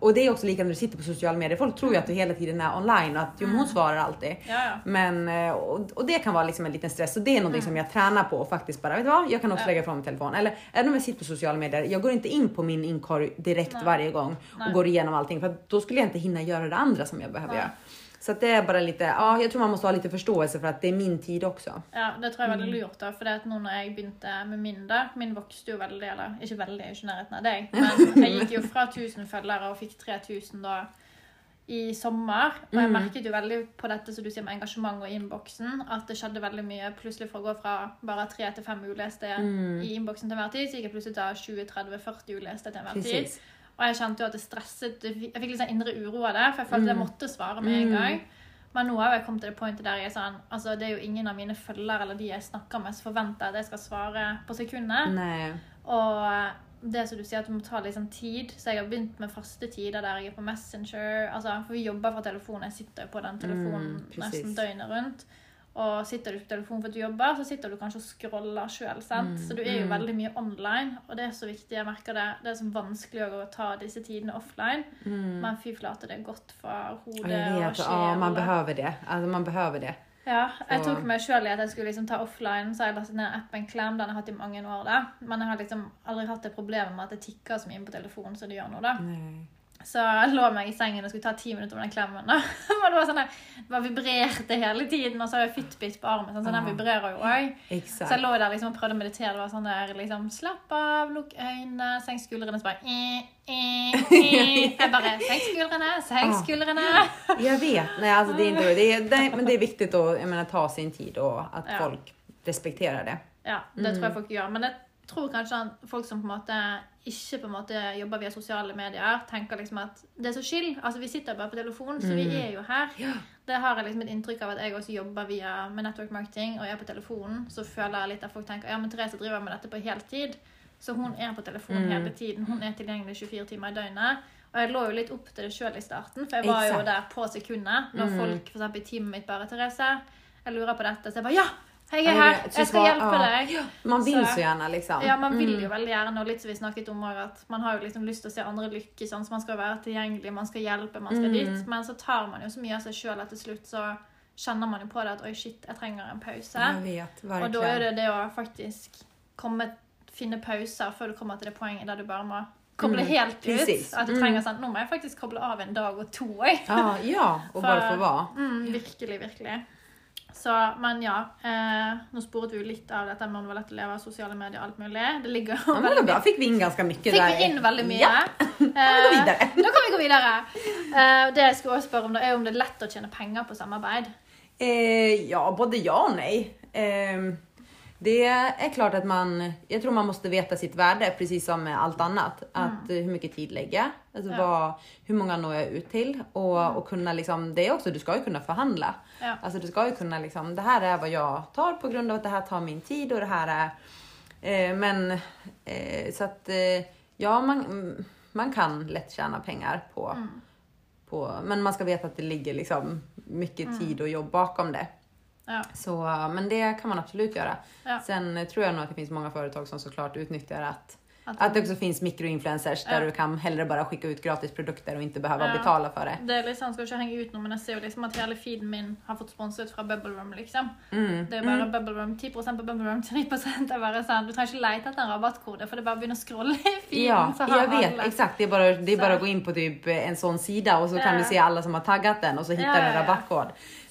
C: Och, och det är också lika när du sitter på sociala medier. Folk tror ju att du hela tiden är online och att jo, hon svarar alltid. Men, eh, och, och det kan vara liksom en liten stress och det är någonting som jag tränar på och faktiskt bara, vet du vad? Jag kan också
B: Mm.
C: Lägga ifrån min telefon. Eller även om jag sitter på sociala medier, jag går inte in på min inkorg direkt
B: Nej.
C: varje gång
B: Nej.
C: och går igenom allting för då skulle jag inte hinna göra det andra som jag behöver
B: Nej.
C: göra. Så att det är bara lite, ja jag tror man måste ha lite förståelse för att det är min tid också.
B: Ja, det tror er
C: Mm.
B: veldig lurt. da, for det at nå når jeg begynte med min da, Min vokste jo veldig, eller ikke veldig, ikke i nærheten av deg, men jeg gikk jo fra 1000 følgere og fikk 3000 da i sommer. Og
C: Mm.
B: jeg merket jo veldig på dette som du sier med engasjement og innboksen, at det skjedde veldig mye. Plutselig fra å gå fra bare tre til fem uleste
C: Mm.
B: i innboksen til enhver tid, så gikk jeg plutselig til 20-30-40 uleste til enhver tid. Og jeg kjente jo at det stresset Jeg fikk litt sånn indre uro av det, for jeg følte jeg måtte svare med en
C: Mm.
B: gang. Men nå har jeg kommet til det pointet der jeg sånn Altså, det er jo ingen av mine følgere eller de jeg snakker med, som forventer at jeg skal svare på sekundet. Og det som du sier, at du må ta litt sånn tid. Så jeg har begynt med faste tider der jeg er på Messenger. Altså, for vi jobber fra telefonen. Jeg sitter jo på den telefonen
C: Mm,
B: nesten døgnet rundt. Og sitter du på telefonen for at du jobber, så sitter du kanskje og scroller sjøl.
C: Mm,
B: Så du er jo veldig mye online, og det er så viktig. Jeg merker det. Det er så vanskelig å ta disse tidene offline. Men fy flate, det er godt for
C: Ja,
B: hodet
C: jag
B: og
C: vet, ja, man behöver det. Alltså man behöver det.
B: Ja, jeg
C: Så-
B: tok meg sjøl i at jeg skulle liksom ta offline, så jeg lastet ned appen Klem. Den har jeg hatt i mange år. da. Men jeg har liksom aldri hatt det problemet med at det tikker så mye på telefonen som det gjør nå. da.
C: Nej.
B: Så jeg lå meg i sengen og skulle ta ti minutter med da. Men det var sånn det bare vibrerte hele tiden, og så har jeg Fitbit på armen, sånn, så den vibrerer jo òg. Så jeg lå der liksom og prøvde å meditere. Det var sånn der liksom Slapp av, lukk øynene, senk skuldrene. Så bare eh, eh, eh. [LAUGHS] Jeg bare Senk skuldrene, senk skuldrene.
C: Jag vet, nej alltså det är inte det är, det, men det är viktigt att jag menar, ta sin tid och att
B: Ja.
C: folk respekterar det.
B: Ja, det tror jeg folk gjør. Men jeg tror kanskje at folk som på en måte ikke på en måte jobber via sosiale medier, tenker liksom at det er så chill. Altså, Vi sitter bare på telefonen, så vi er jo her. Det har jeg liksom et inntrykk av at jeg også jobber via med network marketing, og jeg er på telefonen, så føler jeg litt at folk tenker ja, men Therese driver med dette på heltid. Så hun er på telefonen hele tiden. Hun er tilgjengelig 24 timer i døgnet. Og jeg lå jo litt opp til det sjøl i starten, for jeg var jo
C: Exakt.
B: der på sekundet. Når folk for eksempel i teamet mitt bare 'Therese, jeg lurer på dette', så jeg bare 'Ja, jeg er her! Jeg skal hjelpe deg'.
C: Man vill
B: Så-
C: gärna liksom.
B: Ja, man vil jo veldig gjerne, og litt som vi snakket om at man har jo liksom lyst til å se andre lykkes, sånn, så man skal være tilgjengelig, man skal hjelpe, man skal dit, men så tar man jo så mye av seg sjøl at til slutt så kjenner man jo på det at oi, shit, jeg trenger en pause.
C: Jag vet,
B: Og da er
C: verkligen.
B: det det å faktisk komme finne pauser før du kommer til det poenget der du bare må koble
C: Mm,
B: helt
C: precis.
B: ut. At du
C: Mm.
B: trenger sånn Nå må jeg faktisk koble av en dag og to òg.
C: Ja, ja, och bara få vara.
B: Mm, virkelig, virkelig. Så, men ja. Eh, nå sporet vi jo litt av dette med om det var lett å leve av sosiale medier og alt mulig. Det ligger jo
C: Ja, men det var bra, fick vi in ganska mycket
B: Fikk
C: där.
B: vi inn veldig mye.
C: Ja, [LAUGHS]
B: Eh,
C: vi gå videre. [LAUGHS]
B: Da kan vi gå videre. Eh, det jeg skulle også spørre om, da, er om det er lett å tjene penger på samarbeid.
C: Eh, ja, både ja och nej. Eh, det är klart att man, jag tror man måste veta sitt värde precis som med allt annat. Att eh, hur mycket tid lägger jag? Alltså
B: Mm. Ja.
C: vad, hur många når jag ut till? Och, och kunna liksom, det är också, du ska ju kunna förhandla.
B: Ja.
C: Alltså du ska ju kunna liksom, det här är vad jag tar på grund av att det här tar min tid och det här är... Eh, men eh, så att eh, ja, man, mm, man kan lätt tjäna pengar på,
B: Mm.
C: på, men man ska veta att det ligger liksom mycket tid och jobb bakom det.
B: Ja.
C: Så, men det kan man absolut göra.
B: Ja.
C: Sen tror jag nog att det finns många företag som såklart utnyttjar att
B: Att-
C: att det också finns mikroinfluencers där
B: Ja.
C: du kan hellre bara skicka ut gratis produkter och inte behöva
B: Ja.
C: betala för det.
B: Det er liksom, skal ikke henge ut noe, men jeg ser jo liksom at hele feeden min har fått sponset fra Bubble Room, liksom.
C: Mm.
B: Det er bare Bubble Room, 10 på Bubble Room, 10 er bare sånn, Du trenger ikke lete etter en rabattkode, for det er bare å begynne å scrolle i feeden.
C: Ja,
B: så har
C: jag vet
B: alle.
C: exakt. Det är, bara, det är
B: Så.
C: bara att gå in på typ en sån sida och så kan
B: Ja.
C: du se alla som har taggat den och så hittar
B: Ja,
C: du en
B: ja, ja.
C: rabattkod.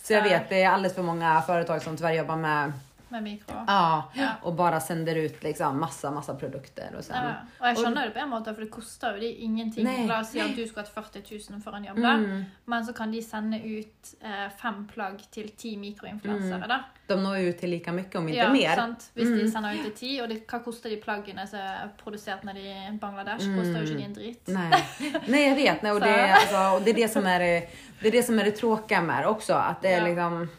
C: Så jag vet, det är alldeles för många företag som tyvärr jobbar med
B: Med mikro.
C: ja,
B: Ja.
C: och bara sänder ut liksom massa, massa produkter och sen.
B: Ja, jeg skjønner jo det på en måte, for det koster jo de ingenting.
C: Nei.
B: La oss si at du skulle hatt 40 000 for en jobb,
C: Mm.
B: men så kan de sende ut eh, fem plagg til ti mikroinfluensere. da.
C: De når ut till lika mycket om inte
B: Ja,
C: mer.
B: sant? De
C: Mm.
B: sender ut til ti, og det, hva koster de plaggene som er produsert nede i Bangladesh?
C: Mm.
B: Koster jo ikke de en dritt.
C: Nej. Nej jag vet, nej, och, [LAUGHS] det, är,
B: Så.
C: alltså, och det är det som är det, det är det som är det tråkiga med det också. Att det är
B: Ja.
C: liksom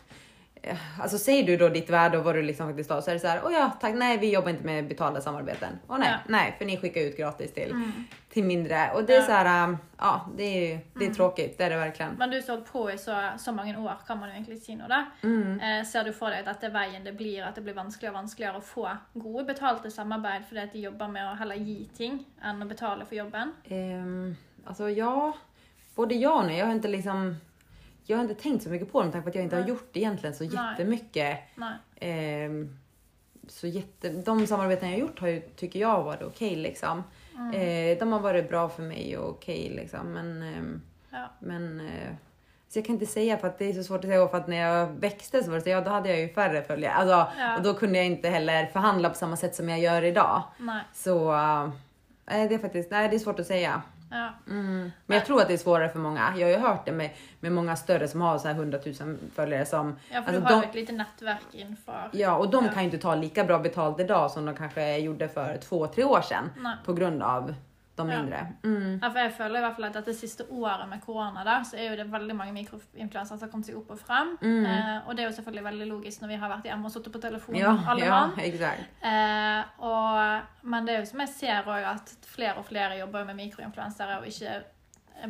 C: Alltså säger du då ditt värde och vad du liksom faktiskt har så är det så här, åh ja tack, nej vi jobbar inte med betalda samarbeten. Och nej,
B: Ja.
C: nej för ni skickar ut gratis till,
B: Mm.
C: till mindre. Och det är
B: Ja.
C: så här, um, ja det är, det är
B: Mm.
C: tråkigt, det är det verkligen.
B: Men du har holdt på i så, så mange år, kan man jo egentlig si nå, da.
C: Mm.
B: Eh, ser du for deg at dette veien det blir, at det blir vanskeligere og vanskeligere å få gode betalte samarbeid fordi at de jobber med å heller gi ting enn å betale for jobben?
C: Ehm, alltså ja, både ja och nej. Jag har inte liksom jag har inte tänkt så mycket på med tanke på att jag inte har
B: Nej.
C: gjort egentligen så
B: Nej.
C: jättemycket.
B: Nei.
C: Ehm, så jätte, de samarbeten jag har gjort har ju, tycker jag, varit okej liksom.
B: Mm.
C: Eh, de har varit bra för mig och okej liksom. Men, ehm,
B: Ja.
C: men eh, så jag kan inte säga för att det är så svårt att säga. För att när jag växte så var det så, ja, då hade jag ju färre följare. Alltså,
B: Ja.
C: Och då kunde jag inte heller förhandla på samma sätt som jag gör idag.
B: Nei.
C: Så eh, det är faktiskt nej, det är svårt att säga.
B: Ja.
C: Mm. Men jag tror att det är svårare för många. Jag har ju hört det med, med många större som har så här 100 000 följare som...
B: ja, for
C: alltså
B: du har
C: de-
B: jo et lite nettverk innenfor
C: Ja, och de
B: Ja.
C: kan ju inte ta lika bra betalt idag som de kanske gjorde för två, tre år sedan.
B: Nei.
C: På grund av de mindre. Mm.
B: Ja, for jeg føler i hvert fall at dette siste året med korona da, så er jo det veldig mange mikroinfluensere som har kommet seg opp og frem.
C: Mm.
B: Eh, og det er jo selvfølgelig veldig logisk når vi har vært hjemme og sittet på telefonen
C: Ja,
B: alle
C: ja,
B: mann.
C: exakt.
B: Eh, og, men det er jo som jeg ser òg, at flere og flere jobber jo med mikroinfluensere og ikke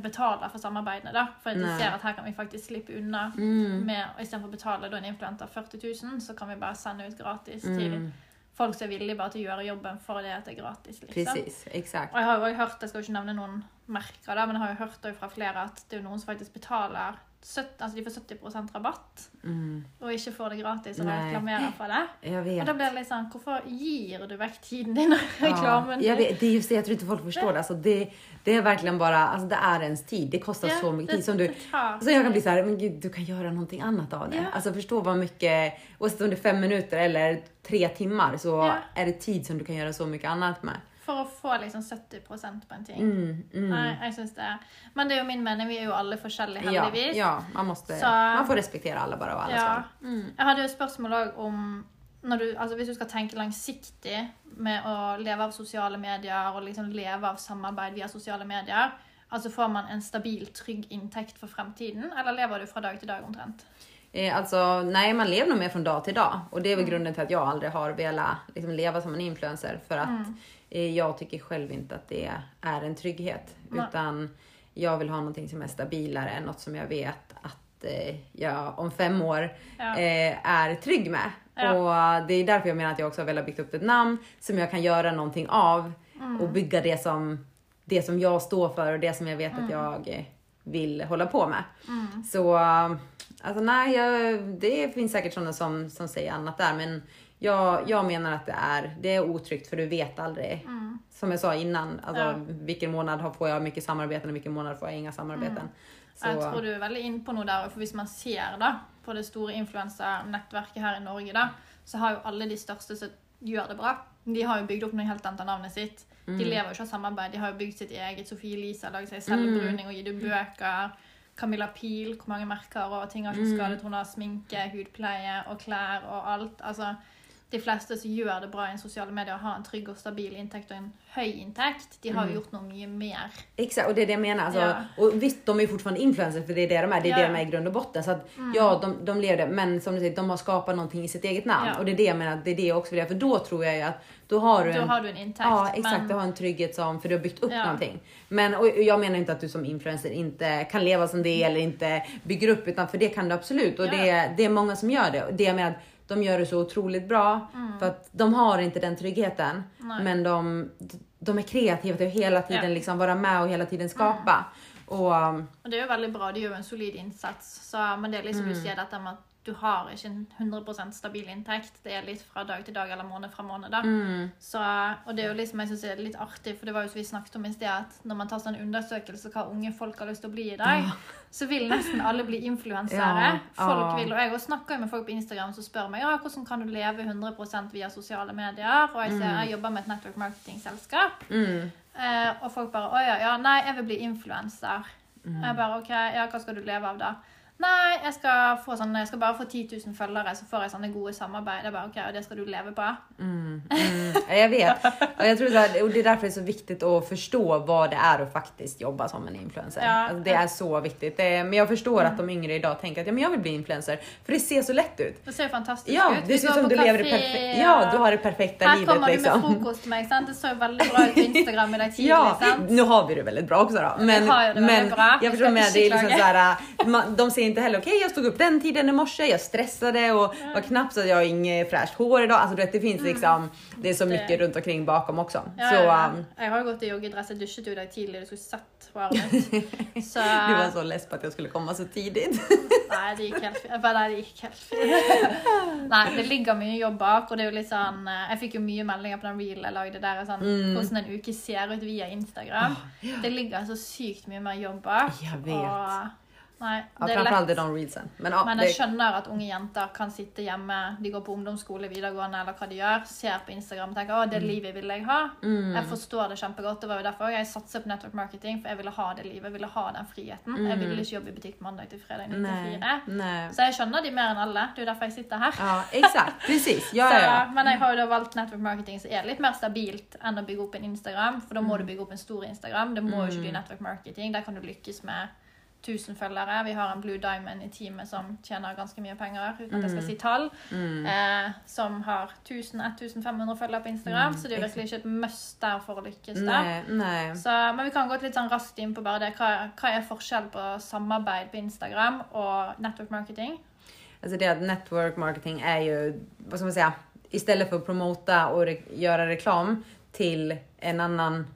B: betaler for samarbeidene. da. For de ser at her kan vi faktisk slippe unna
C: Mm.
B: med og Istedenfor å betale da en influenter 40 000, så kan vi bare sende ut gratis til
C: Mm.
B: Folk som er villige bare til å gjøre jobben for det er gratis. liksom.
C: Precis, exakt.
B: Og jeg har jo også hørt, jeg skal jo ikke nevne noen merker, da, men jeg har jo hørt fra flere at det er jo noen som faktisk betaler 70, altså de får 70 rabatt
C: Mm.
B: og ikke får det gratis og reklamerer for det. Og da blir det litt sånn Hvorfor gir du vekk tiden din og [LAUGHS]
C: Ja,
B: reklamen
C: vet, det är just det, jag tror inte folk förstår det. Alltså det. Det är verkligen bara, alltså det är ens tid. Det kostar så mycket tid. Som du, Så jag kan bli så här, men gud, du kan göra någonting annat av det.
B: Ja.
C: Alltså förstå vad mycket, oavsett om det är fem minuter eller tre timmar så
B: Ja.
C: är det tid som du kan göra så mycket annat med.
B: For å få liksom 70 på en ting.
C: Mm, mm.
B: Nei, jeg synes det Men det er jo min mening, vi er jo alle forskjellige,
C: Ja,
B: heldigvis.
C: ja, man måste,
B: Så-
C: man får respektera alla bara och alla
B: Ja.
C: Mm.
B: Jeg hadde jo spørsmål også om du, altså Hvis du skal tenke langsiktig med å leve av sosiale medier og liksom leve av samarbeid via sosiale medier, altså får man en stabil, trygg inntekt for fremtiden, eller lever du fra dag til dag omtrent?
C: Eh, alltså, nej, man lever nog mer från dag till dag. Och det är väl
B: Mm.
C: grunden till att jag aldrig har velat liksom, leva som en influencer. För att
B: Mm.
C: Eh, jag tycker själv inte att det är en trygghet.
B: Nej.
C: Utan jag vill ha någonting som är stabilare, något som jag vet att eh, jag om fem år
B: Ja.
C: eh, är trygg med.
B: Ja.
C: Och det är därför jag menar att jag också har velat bygga upp ett namn som jag kan göra någonting av
B: Mm.
C: och bygga det som, det som jag står för och det som jag vet
B: Mm.
C: att jag vill hålla på med.
B: Mm.
C: Så alltså nej, jag, det finns säkert sådana som, som säger annat där men jag, jag menar att det är, det är otryggt för du vet aldrig. Som jag sa innan, alltså,
B: Mm. Ja.
C: vilken månad har- får jag mycket samarbeten och vilken månad får jag inga samarbeten. Så,
B: Jeg tror du er veldig inne på noe der. For hvis man ser da, på det store influensernettverket her i Norge, da, så har jo alle de største som gjør det bra. De har jo bygd opp noe helt annet av navnet sitt. De lever jo ikke av samarbeid. De har jo bygd sitt eget. Sofie Elise har laget seg selvbruning og gitt ut bøker. Camilla Pil, hvor mange merker og ting har ikke skadet. Hun har sminke, hudpleie og klær og alt. Altså, de fleste som gjør det bra i sosiale medier, har en trygg og stabil inntekt og en høy inntekt. De har jo gjort noe mye mer.
C: Exakt, och det är det jag menar. Alltså,
B: Ja.
C: Och visst, de är ju fortfarande influencers för det är det de är. Det är
B: Ja.
C: det de är i grund och botten. Så att, ja, de, de lever det. Men som du säger, de har skapat någonting i sitt eget namn.
B: Ja.
C: Och det är det jag menar, det är det jag också vill göra. För då tror jag ju att då har du en...
B: har du en inntekt.
C: Ja, exakt.
B: men-
C: Du har en trygghet som, för du har byggt upp
B: Ja.
C: någonting. Men och jag menar inte att du som influencer inte kan leva som det eller inte bygger upp, utan för det kan du absolut. Och det, det är många som gör det. Och det jag menar, de gör det så otroligt bra för att de har inte den tryggheten.
B: Mm. Nej.
C: Men de, de är kreativa till att hela tiden
B: Ja. Mm.
C: liksom vara med och hela tiden skapa. Och um,
B: Og det jo veldig bra, de gjør jo en solid innsats. Så, men det er liksom du sier dette med at du har ikke en 100% stabil inntekt. Det er litt fra dag til dag eller måned fra måned. da. Så, og det er jo liksom, jeg synes det er litt artig, for det var jo som vi snakket om i sted, at når man tar sånn undersøkelse hva unge folk har lyst til å bli i dag, så vil nesten alle bli influensere.
C: Ja,
B: Folk
C: ja.
B: vil, og jeg også snakker med folk på Instagram som spør meg ja, hvordan kan du leve 100% via sosiale medier. Og jeg sier jeg jobber med et network marketing-selskap.
C: mm,
B: Eh, og folk bare Å ja, ja, nei, jeg vil bli influenser. Jeg bare OK, ja, hva skal du leve av da? Nei, jeg skal, få sånn, jeg skal bare få 10 000 følgere, så får jeg sånne gode samarbeid. Jeg bare, ok, Og det skal du leve på?
C: mm, ja, jag vet. Och jag tror så här, och det är därför det är så viktigt att förstå vad det är att faktiskt jobba som en influencer.
B: Ja.
C: Alltså, det är så viktigt. Det är, men jag förstår att de yngre idag tänker att ja, men jag vill bli influencer. För det ser så lätt ut.
B: Det ser fantastisk
C: Ja,
B: ut.
C: det ser ut som du lever det
B: kafé,
C: perfekta, ja, du har det perfekta
B: Her
C: livet
B: kommer du med
C: liksom.
B: frokost til meg. sant? Det så veldig bra ut på [LAUGHS] Instagram i dag tidlig.
C: Ja,
B: sant?
C: nu har vi det väldigt bra också då. Men,
B: har ju det
C: men
B: bra.
C: jag förstår
B: Jag
C: med det
B: inte
C: liksom så
B: klaga.
C: här, man, de ser inte heller okej jag stod upp den tiden i morse, jag stressade och var knappt så att jag har inget fräscht hår idag. Alltså du vet det finns liksom, det är så
B: Det-
C: mycket runt omkring bakom också.
B: Ja,
C: så
B: ja, ja.
C: um,
B: Jeg har gått i joggedress. Dusjet jo i dag tidlig. Du skulle sett håret. [LAUGHS] Så
C: du var så less på att jag skulle komma så tidigt. [LAUGHS]
B: Nei, det gikk helt bare, Nei, det gikk helt fint. [LAUGHS] Nei, det ligger mye jobb bak, og det jo litt sånn eh, Jeg fikk jo mye meldinger på den reelen jeg lagde der, sånn,
C: Mm.
B: hvordan en uke ser ut via Instagram. Det ligger så sykt mye mer jobb bak.
C: Jeg vet.
B: Og, nei,
C: Ja,
B: det er
C: är
B: lett.
C: de reelsen. Men, ja,
B: Men jeg
C: det,
B: skjønner at unge jenter kan sitte hjemme, de går på ungdomsskole, videregående eller hva de gjør, ser på Instagram og tenker å,
C: Mm.
B: det livet vil jeg ha. Jeg forstår det kjempegodt. Det var jo derfor også jeg satset på network marketing, for jeg ville ha det livet, jeg ville ha den friheten. Jeg ville ikke jobbe i butikk mandag til fredag 9 til
C: nej,
B: 4.
C: nej.
B: Så jeg skjønner de mer enn alle. Det er jo derfor jeg sitter her.
C: Ja, exakt. [LAUGHS] Precis. Ja, ja, ja.
B: Men jeg har jo da valgt network marketing som er litt mer stabilt enn å bygge opp en Instagram. For da må du bygge opp en stor Instagram. Det må jo ikke bli network marketing. Der kan du lykkes med 1000 følgere. Vi har en Blue Diamond i teamet som tjener ganske mye penger, uten at jeg skal si tall. Eh, som har 1000-1500 følgere på Instagram. Så det er virkelig ikke et must der for å lykkes der. Så, men vi kan gå litt sånn raskt inn på bare det. Hva, hva er forskjell på samarbeid på Instagram og network marketing?
C: Alltså det att network marketing är ju, vad ska man säga, istället för att promota och re göra reklam till en annan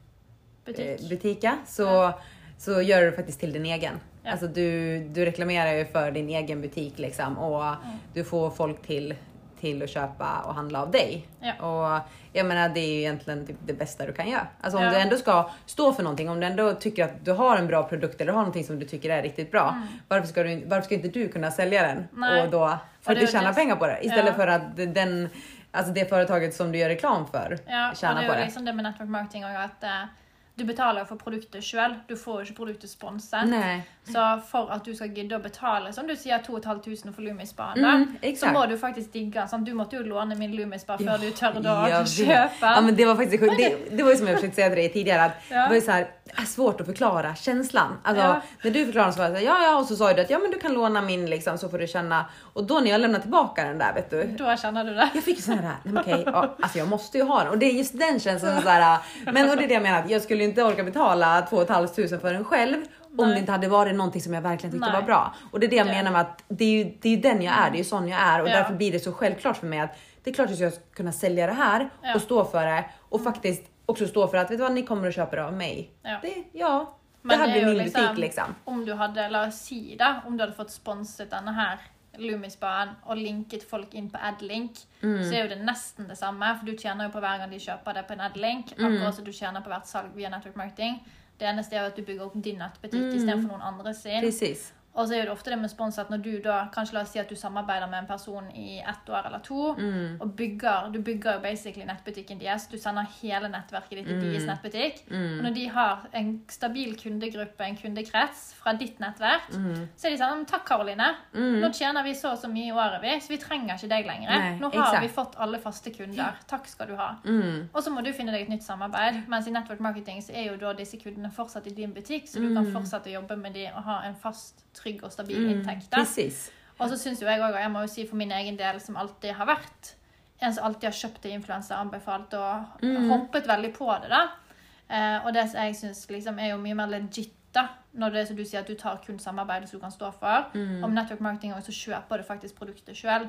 B: Butikk.
C: eh, butika så, så gör du det faktiskt till din egen.
B: Ja.
C: Alltså du, du reklamerar ju för din egen butik liksom och du får folk till, till att köpa och handla av dig.
B: Ja.
C: Och jag menar det är ju egentligen typ det bästa du kan göra. Alltså om
B: Ja.
C: du ändå ska stå för någonting, om du ändå tycker att du har en bra produkt eller har någonting som du tycker är riktigt bra. Varför, ska du, varför ska inte du kunna sälja den?
B: Mm. Nej.
C: Och då
B: Och
C: för
B: det
C: att du
B: är
C: tjänar
B: det-
C: pengar på det. Istället
B: Ja.
C: för att den, alltså det företaget som du gör reklam för
B: Ja,
C: tjänar
B: det
C: på
B: er jo
C: det.
B: liksom det med network marketing også, at eh, du betaler for produktet sjøl. Du får jo ikke produktet sponset. Så for at du skal gidde å betale, som du sier, 2500 for Lumispa,
C: Mm,
B: så
C: exakt.
B: må du faktisk digge. Sant? Du måtte jo låne min Lumispa
C: Ja,
B: før du tørde å kjøpe.
C: Ja men det var faktiskt. Det, det var ju som jag försökte säga till dig tidigare att
B: Ja.
C: det var ju så här, det är svårt att förklara känslan. Alltså
B: Ja.
C: när du förklarade så var jag så här, ja ja och så sa du att ja men du kan låna min liksom så får du känna och då när jag lämnade tillbaka den där vet du.
B: Da kjenner du det.
C: Jag fick så här, nej men okej, ja, alltså jag måste ju ha den och det är just den känslan så här, [LAUGHS] men och det är det jag menar att jag skulle inte orka betala 2 500 för den själv om
B: Nej.
C: det inte hade varit någonting som jag verkligen tyckte
B: Nej.
C: var bra. Och det är det jag
B: Ja.
C: menar med att det är ju, det är ju den jag är, det är ju sån jag är och
B: Ja.
C: därför blir det så självklart för mig att det är klart att jag ska kunna sälja det här
B: Ja. Mm.
C: och stå för det och faktiskt också stå för att vet du vad, ni kommer att köpa det av mig.
B: Ja.
C: Det, ja,
B: Men
C: det här blir min
B: liksom-
C: butik liksom.
B: Om du hadde, la oss si da, om du hadde fått sponset denne her Loomisbanen og linket folk inn på Adlink,
C: Mm.
B: så er jo det nesten det samme. For du tjener jo på hver gang de kjøper det på en Adlink.
C: Mm.
B: Akkurat som du tjener på hvert salg via network marketing. Det eneste er jo at du bygger opp din nettbutikk
C: Mm.
B: istedenfor noen andre sin.
C: Precis.
B: Og så er det ofte det med spons at når du da, kanskje la oss si at du samarbeider med en person i ett år eller to,
C: Mm.
B: og bygger, du bygger jo basically nettbutikken deres, du sender hele nettverket ditt til
C: Mm.
B: deres nettbutikk, og når de har en stabil kundegruppe, en kundekrets fra ditt nettverk,
C: Mm.
B: så er de sånn, takk Karoline, nå tjener vi så og så mye i året vi, så vi trenger ikke deg lenger.
C: Nei,
B: nå har
C: exakt.
B: vi fått alle faste kunder, takk skal du ha.
C: Mm.
B: Og så må du finne deg et nytt samarbeid. Mens i network marketing så er jo da disse kundene fortsatt i din butikk, så du kan fortsette å jobbe med de og ha en fast, trygg og stabil inntekt. da.
C: Precis.
B: Og så syns jo jeg òg, og jeg må jo si for min egen del, som alltid har vært en som alltid har kjøpt til influenser, anbefalt og hoppet veldig på det, da. Eh, og det som jeg syns liksom er jo mye mer legit, da, når det er som du sier at du tar kun samarbeid som du kan stå for. Og med network marketing også, så kjøper du faktisk produktet sjøl.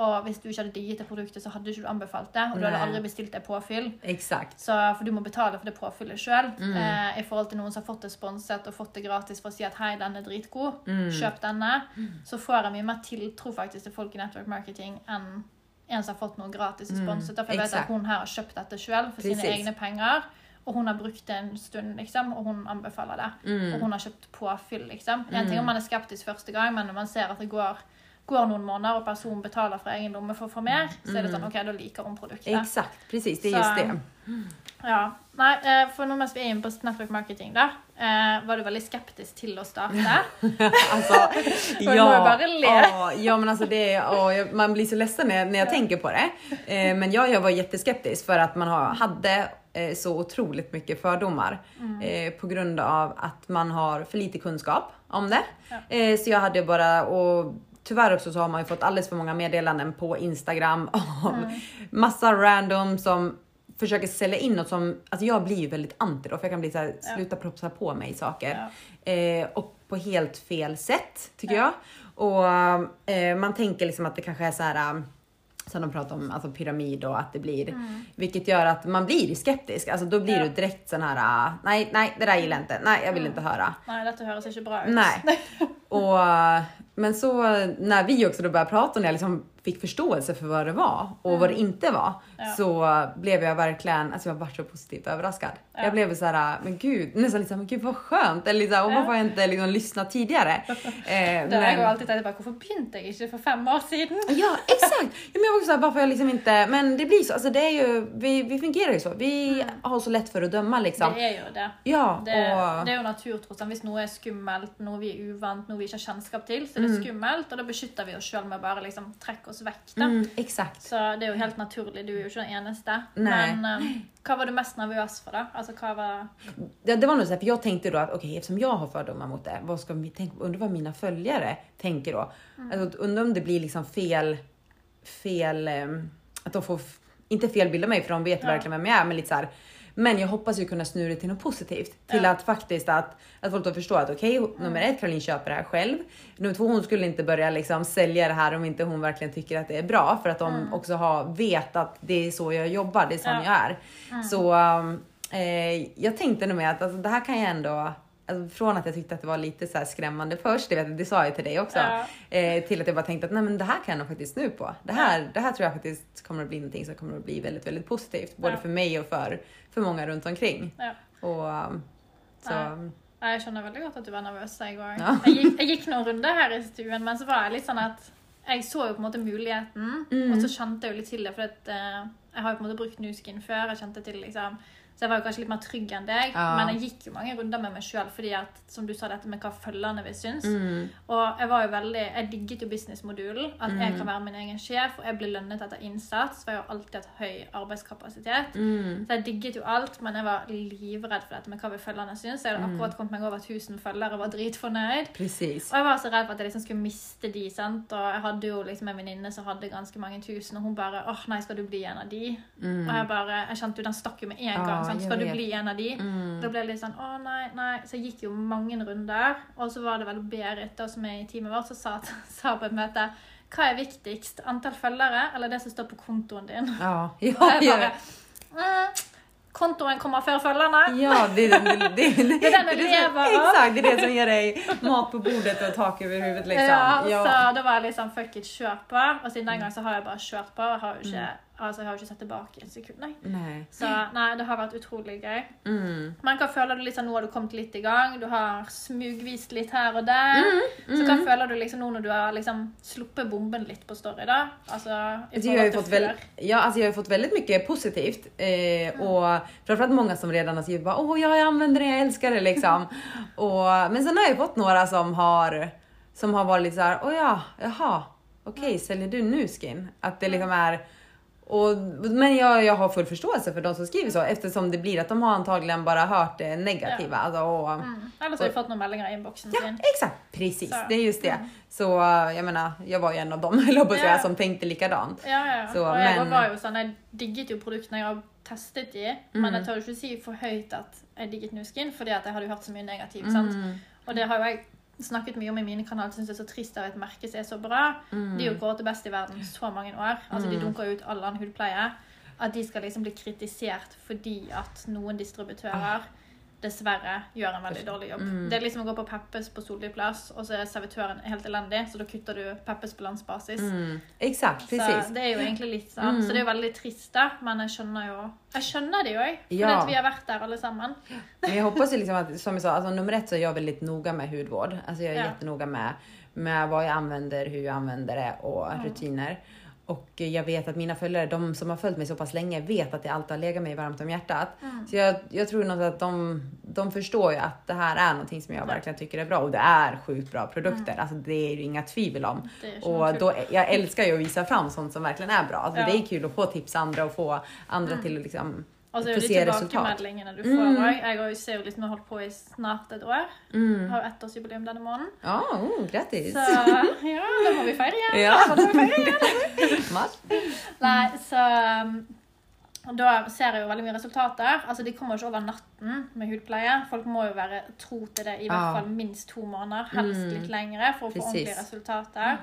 B: Og hvis du ikke hadde digget det produktet, så hadde ikke du anbefalt det. Og du hadde
C: Nei.
B: aldri bestilt deg påfyll.
C: Exakt.
B: Så, for du må betale for det påfyllet sjøl. Eh, I forhold til noen som har fått det sponset og fått det gratis for å si at hei, den er dritgod, kjøp denne. Så får jeg mye mer tiltro faktisk til folk i network marketing enn en som har fått noe gratis og sponset. For jeg vet
C: exakt.
B: at hun her har kjøpt dette sjøl for sine
C: Precis.
B: egne penger. Og hun har brukt det en stund, liksom, og hun anbefaler det. Og hun har kjøpt påfyll, liksom. En ting om man er skeptisk første gang, men når man ser at det går, går noen måneder, og personen betaler fra egen lomme for å få mer, så er det sånn OK, da liker hun produktet.
C: Exakt, precis. Det är just det.
B: Ja. Nei, eh, for nå mens vi er inne på network marketing, da, eh, var du veldig skeptisk til å starte. [LAUGHS]
C: Alltså,
B: du må ju bara le.
C: ja, ja, men alltså det, ja, jag- man blir så ledsen när, när jag tänker på det. Eh, men jag, jag var jätteskeptisk för att man har, hade så otroligt mycket fördomar
B: Mm.
C: eh, på grund av att man har för lite kunskap om det.
B: Ja.
C: Eh, så jag hade bara, och tyvärr också så har man ju fått alldeles för många meddelanden på Instagram [LAUGHS] av
B: Mm.
C: massa random som försöker sälja in något som, alltså jag blir ju väldigt anti då för jag kan bli så här,
B: Ja.
C: sluta propsa på mig saker.
B: Ja.
C: Eh, och på helt fel sätt tycker
B: Ja.
C: jag. Och eh, man tänker liksom att det kanske är så här um, som de pratar om, alltså pyramid och att det blir, vilket gör att man blir skeptisk. Alltså då blir
B: Mm. Ja.
C: du direkt sån här, ah, nej, nej, det där gillar jag inte, nej, jag vill inte höra.
B: Nei, dette høres ikke bra ut.
C: Nej. [LAUGHS] Och, men så när vi också då började prata och när jag liksom fick förståelse för vad det var och vad det inte var
B: Mm. Ja.
C: så blev jag verkligen, alltså jag var så positivt överraskad.
B: Ja.
C: Jag blev så här, men gud, nästan lite så här, men gud vad skönt. Eller liksom, och varför har jag inte liksom lyssnat tidigare? [LAUGHS] Eh,
B: Det har jeg jo alltid bare, Hvorfor begynte jeg ikke for fem år siden? [LAUGHS]
C: Ja exakt! Ja, men jag var också såhär, varför har jag liksom inte, men det blir så, alltså det är ju, vi, vi fungerar ju så. Vi har så lätt för att döma liksom.
B: Mm. Det er jo det.
C: Ja,
B: Det,
C: och
B: det er jo naturtrosen. Hvis noe er skummelt, noe vi er uvant, noe vi ikke har kjennskap til, så er det skummelt, og da beskytter vi oss sjøl med å bare liksom trekke oss vekk. da.
C: mm, exakt.
B: Så det er jo helt naturlig. Du er jo ikke den eneste.
C: Nei.
B: Men eh, hva var du mest nervøs for, da? Altså, hva var
C: Det, det var nog så här, för jag tänkte då att okej, eftersom jag har fördomar mot det, vad ska vi tänka, undrar vad mina följare tänker då? Alltså, undrar om det blir liksom fel, fel, ehm, att de får, inte fel bild av mig för de vet
B: Ja.
C: verkligen vem jag är, men lite så här. Men jag hoppas ju kunna snurra till något positivt. Till
B: Ja.
C: att faktiskt att, att folk då förstår att okej, nummer ett, Caroline köper det här själv. Nummer två, hon skulle inte börja liksom sälja det här om inte hon verkligen tycker att det är bra. För att de också har, vet att det är så jag jobbar, det är sån
B: Ja.
C: jag är. Så um, eh, jag tänkte nog med att alltså, det här kan jag ändå Alltså, från att jag tyckte att det var lite så här skrämmande först, det, vet jag, det sa jag till dig också,
B: Ja.
C: eh, till att jag bara tänkte att nej men det här kan jag nog faktiskt snu på. Det här, det här tror jag faktiskt kommer att bli någonting som kommer att bli väldigt, väldigt positivt. Både
B: Ja.
C: för mig och för, för många runt omkring.
B: Ja.
C: Och, um, så,
B: Ja. Nei, Jeg skjønner veldig godt at du var nervøs. Jeg, òg.
C: Ja.
B: jeg, gikk, jeg gikk noen runder her i stuen, men så var jeg litt sånn at jeg så jo på en måte muligheten,
C: Mm.
B: og så kjente jeg jo litt til det. For at, eh, jeg har jo på en måte brukt Nuskin før. jeg kjente til liksom, Så jeg var kanskje litt mer trygg enn deg.
C: Ja.
B: Men jeg gikk jo mange runder med meg sjøl fordi at, som du sa, dette med hva følgerne vil synes.
C: mm,
B: Og jeg var jo veldig, jeg digget jo businessmodulen. At jeg
C: Mm.
B: kan være min egen sjef, og jeg blir lønnet etter innsats. For jeg har alltid hatt høy arbeidskapasitet.
C: mm,
B: Så jeg digget jo alt, men jeg var livredd for dette med hva vil følgerne synes. Jeg hadde
C: Mm.
B: akkurat kommet meg over 1000 følgere og var dritfornøyd.
C: precis.
B: Og jeg var så redd for at jeg liksom skulle miste de, sant. Og jeg hadde jo liksom en venninne som hadde ganske mange tusen, og hun bare åh nei, skal du bli en av de?
C: Mm.
B: Og jeg bare, jeg kjente jo den stakk jo med en gang.
C: Jeg
B: Skal du bli en av de?
C: Mm.
B: Da ble jeg litt sånn å nei, nei. Så jeg gikk jo mange runder. Og så var det vel Berit da, som er i teamet vårt, som sa, [LAUGHS] sa på et møte hva er viktigst? Antall følgere eller det som står på kontoen din?
C: Ja, ja, [LAUGHS] ja.
B: mm, kontoen kommer før følgerne.
C: Ja, det, det, det, det, det,
B: är den [LAUGHS] du
C: det
B: lever av.
C: Exakt, det är det som ger dig mat på bordet och tak över huvudet liksom.
B: Ja, så da var litt sånn fuck it, kjør på. Og siden den gang så har jeg bare kjørt på. Jeg har jo ikke, altså, jeg har jo ikke sett tilbake et sekund, nei.
C: Nej.
B: Så nei, det har vært utrolig gøy.
C: Mm.
B: Men hva føler du liksom nå har du kommet litt i gang? Du har smugvist litt her og der.
C: Mm,
B: Så hva føler du liksom nå når du har liksom sluppet bomben litt på story, da? Altså, i
C: Alltså, jag, har ju fått väl, ja, alltså jag har fått väldigt mycket positivt eh, och framförallt många som redan har skrivit bara åh jag använder det, jag älskar det liksom. [LAUGHS] och, men sen har jag ju fått några som har, som har varit lite så här, åh ja, jaha, okej säljer du nu skin? Att det liksom är och, men jag, jag har full förståelse för de som skriver så eftersom det blir att de har antagligen bara hört det negativa. Alltså, och,
B: Mm. Ellers har vi fått noen meldinger i innboksen
C: Ja,
B: sin.
C: exakt. Precis,
B: Så,
C: det är just det. Så eh, jag menar, jag var ju en av dem, [LAUGHS] höll jag på att säga,
B: Ja.
C: som tänkte likadant.
B: Ja, ja.
C: Så,
B: jeg
C: men-
B: var jo sånn, jeg digget jo produktene jeg har testet i, men
C: Mm.
B: jeg tør ikke si for høyt at jeg digget Nuskin, fordi at jeg hadde jo hørt så mye negativt.
C: Mm.
B: Og det har jo jeg snakket mye om i mine kanaler, syns det er så trist av et merke som er så bra.
C: Mm.
B: De er jo til best i verden så mange år. Altså, De dunker jo ut all annen hudpleie. At de skal liksom bli kritisert fordi at noen distributører dessverre gjør en veldig dårlig jobb.
C: Mm.
B: Det er liksom å gå på Peppes på Solli plass, og så er servitøren helt elendig, så da kutter du Peppes på landsbasis.
C: Mm, exakt, precis.
B: Så det er jo egentlig litt sånn.
C: Mm.
B: Så det er jo veldig trist, da. Men jeg skjønner jo Jeg skjønner det jo òg. Fordi
C: Ja.
B: vi har vært der alle sammen.
C: Men jag hoppas ju liksom att, som jag sa, alltså nummer ett så är jag väldigt noga med hudvård. Alltså jag är
B: Ja.
C: jättenoga med, med vad jag använder, hur jag använder det och
B: Mm.
C: rutiner. Och jag vet att mina följare, de som har följt mig så pass länge, vet att jag alltid har legat mig varmt om hjärtat.
B: Mm.
C: Så jag, jag tror nog att de, de förstår ju att det här är någonting som jag verkligen tycker är bra och det är sjukt bra produkter. Alltså det är ju inga tvivel om.
B: Det
C: Och då, jag älskar ju att visa fram sånt som verkligen är bra. Alltså
B: Ja.
C: Det är kul att få tips andra och få andra till att liksom
B: Og så er
C: få
B: jo de
C: se resultat.
B: tilbakemeldingene du får
C: Mm.
B: Jeg jo ser jo liksom, har holdt på i snart et år.
C: Mm.
B: Har jo ettårsjubileum denne måneden.
C: Ja, oh, grattis!
B: Så ja, da må vi feire igjen.
C: Ja.
B: Da må vi feire igjen. Nei, så um, og Da ser jeg jo veldig mye resultater. Altså, De kommer jo ikke over natten med hudpleie. Folk må jo være tro til det i hvert fall minst to måneder, helst
C: Mm.
B: litt lengre, for å få
C: Precis.
B: ordentlige resultater.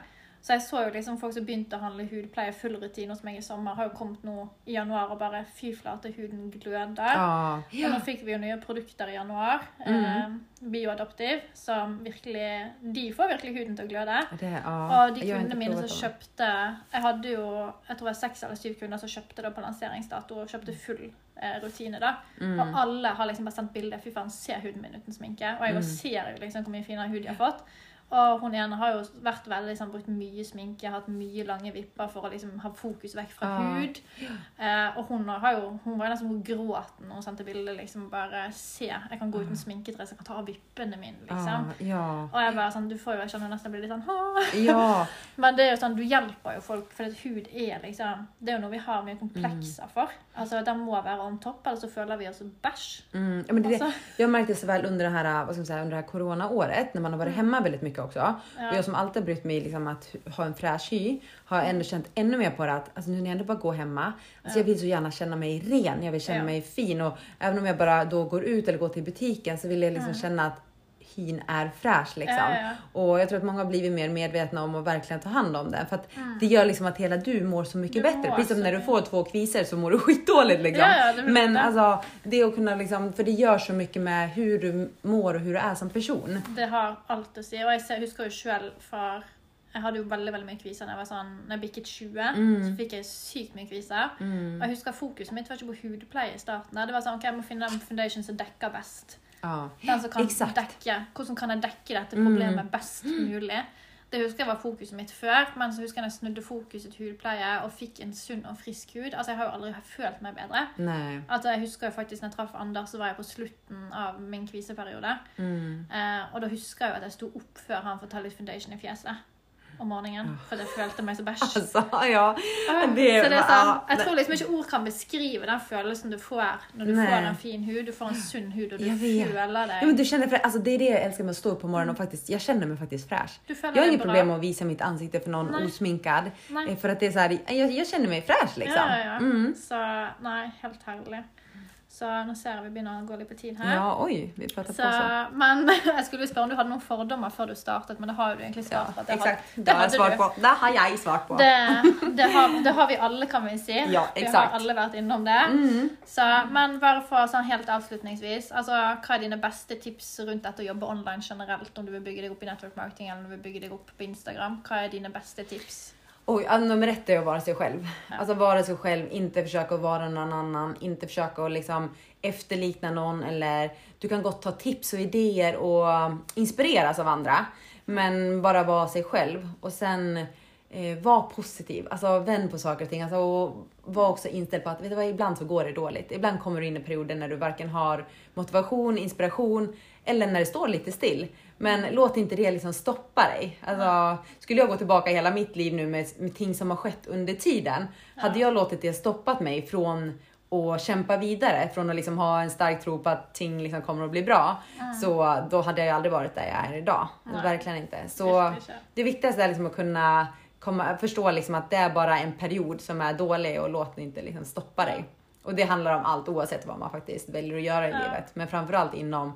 B: Så jeg så jo liksom folk som begynte å handle hudpleie full rutine hos meg i sommer, har jo kommet nå i januar og bare fy flate, huden gløder.
C: Ja.
B: Og nå fikk vi jo nye produkter i januar,
C: Mm.
B: eh, Bioadoptiv, som virkelig De får virkelig huden til å gløde.
C: Det, ja.
B: Og de kundene mine som kjøpte Jeg hadde jo jeg tror var seks eller syv kunder som kjøpte det på lanseringsdato og kjøpte full eh, rutine. da.
C: Mm.
B: Og alle har liksom bare sendt bilde. Fy faen, se huden min uten sminke. Og jeg
C: Mm.
B: ser jo liksom hvor mye finere hud de har fått. Og hun ene har jo vært veldig sånn, brukt mye sminke, hatt mye lange vipper for å liksom ha fokus vekk fra
C: Ah.
B: hud. Eh, og hun har jo Hun var jo nesten gråt når hun sendte bilde. Liksom bare Se, jeg kan gå uten sminkedress, jeg kan ta av vippene mine, liksom.
C: Ah, ja.
B: Og jeg bare sånn, du får jo, jeg kjenner nesten bli litt sånn Åh.
C: Ja. [LAUGHS]
B: Men det er jo sånn, du hjelper jo folk, for hud er liksom Det er jo noe vi har mye komplekser for. Altså, Den må være on top, eller så føler vi oss bæsj.
C: Mm. ja men det, är det.
B: Alltså.
C: Jag märkte så väl under det här, vad ska man säga, under det här coronaåret när man har varit hemma väldigt mycket också.
B: Ja.
C: Och jag som alltid har brytt mig liksom att ha en fräsch hy har ändå känt ännu mer på det att alltså, nu när jag ändå bara går hemma. Alltså, Jag vill så gärna känna mig ren, jag vill känna mig fin och även om jag bara då går ut eller går till butiken så vill jag liksom känna att hyn är fräsch liksom.
B: Ja, ja.
C: Och jag tror att många har blivit mer medvetna om att verkligen ta hand om den. För att det gör liksom att hela du mår så mycket
B: Mm.
C: Bättre. Precis som när du
B: mycket.
C: får två kvisor så mår du [LAUGHS] skitdåligt liksom.
B: Ja, det
C: Men
B: det.
C: alltså det att kunna liksom, för det gör så mycket med hur du mår och hur du är som person.
B: Det har å si. Og jeg ser, husker jo sjøl for Jeg hadde jo veldig veldig mye kviser da jeg var sånn, når jeg bikket 20.
C: Mm.
B: Så fikk jeg sykt mye kviser. Og jeg husker fokuset mitt var ikke på hudpleie i starten. Det var sånn, ok, Jeg må finne den foundation som dekker best.
C: Ja,
B: Den som kan dekke, Hvordan kan jeg dekke dette
C: Mm.
B: problemet best mulig? Det husker jeg var fokuset mitt før, men så husker jeg når jeg snudde fokuset til hudpleie og fikk en sunn og frisk hud. Altså, Jeg har jo aldri følt meg bedre.
C: Nej.
B: Altså, jeg husker jo faktisk når jeg traff Anders, så var jeg på slutten av min kviseperiode.
C: Mm.
B: Eh, og da husker jeg jo at jeg sto opp før han får ta litt foundation i fjeset om morgenen. For jeg følte meg så bæsj.
C: Alltså ja. Det-
B: så det er sånn, jeg
C: det-
B: tror liksom ikke ord kan beskrive den følelsen du får når du
C: Nej.
B: får en fin hud. Du får en sunn hud, og du føler deg
C: Ja, men du känner, alltså det är det jag älskar med att stå upp på morgonen och faktiskt, jag känner mig faktiskt fräsch. Jag har inget problem med att visa mitt ansikte för någon
B: Nej.
C: osminkad.
B: Nej.
C: Eh, För att det är så här, jag, jag känner mig fräsch liksom.
B: Ja, ja, ja.
C: Mm.
B: Så nei, helt herlig. Så nå ser jeg vi begynner å gå litt på tid her.
C: Ja, oj, vi pratar
B: Så,
C: på så.
B: men [LAUGHS] jeg skulle spørre om du hadde noen fordommer før du startet, men det har du egentlig
C: Ja,
B: svart på. at det. Har,
C: Det har, jag
B: hadde
C: svart på. det har jeg svart på.
B: Det, det, har, det har vi alle, kan vi si.
C: Ja,
B: Vi har alle vært innom det.
C: Mm.
B: Så, men bare for sånn helt avslutningsvis, altså, hva er dine beste tips rundt dette å jobbe online generelt? Om du vil bygge deg opp i network marketing eller om du vill bygge deg opp på Instagram. Hva är dina bästa tips?
C: Oj, alltså, nummer ett är att vara sig själv. Alltså vara sig själv, inte försöka vara någon annan, inte försöka att liksom efterlikna någon eller du kan gott ta tips och idéer och inspireras av andra. Men bara vara sig själv och sen eh, var positiv, alltså vänd på saker och ting. Alltså, och var också inställd på att vet du vad, ibland så går det dåligt. Ibland kommer du in i perioder när du varken har motivation, inspiration eller när det står lite still. Men låt inte det liksom stoppa dig. Alltså, skulle jag gå tillbaka hela mitt liv nu med, med ting som har skett under tiden, hade jag låtit det stoppat mig från att kämpa vidare, från att liksom ha en stark tro på att ting liksom kommer att bli bra, så då hade jag aldrig varit där jag är idag.
B: Nej.
C: Verkligen inte. Så det viktigaste är liksom att kunna komma, förstå liksom att det är bara en period som är dålig och låt det inte liksom stoppa dig. Och det handlar om allt oavsett vad man faktiskt väljer att göra i
B: Ja.
C: livet. Men framförallt inom,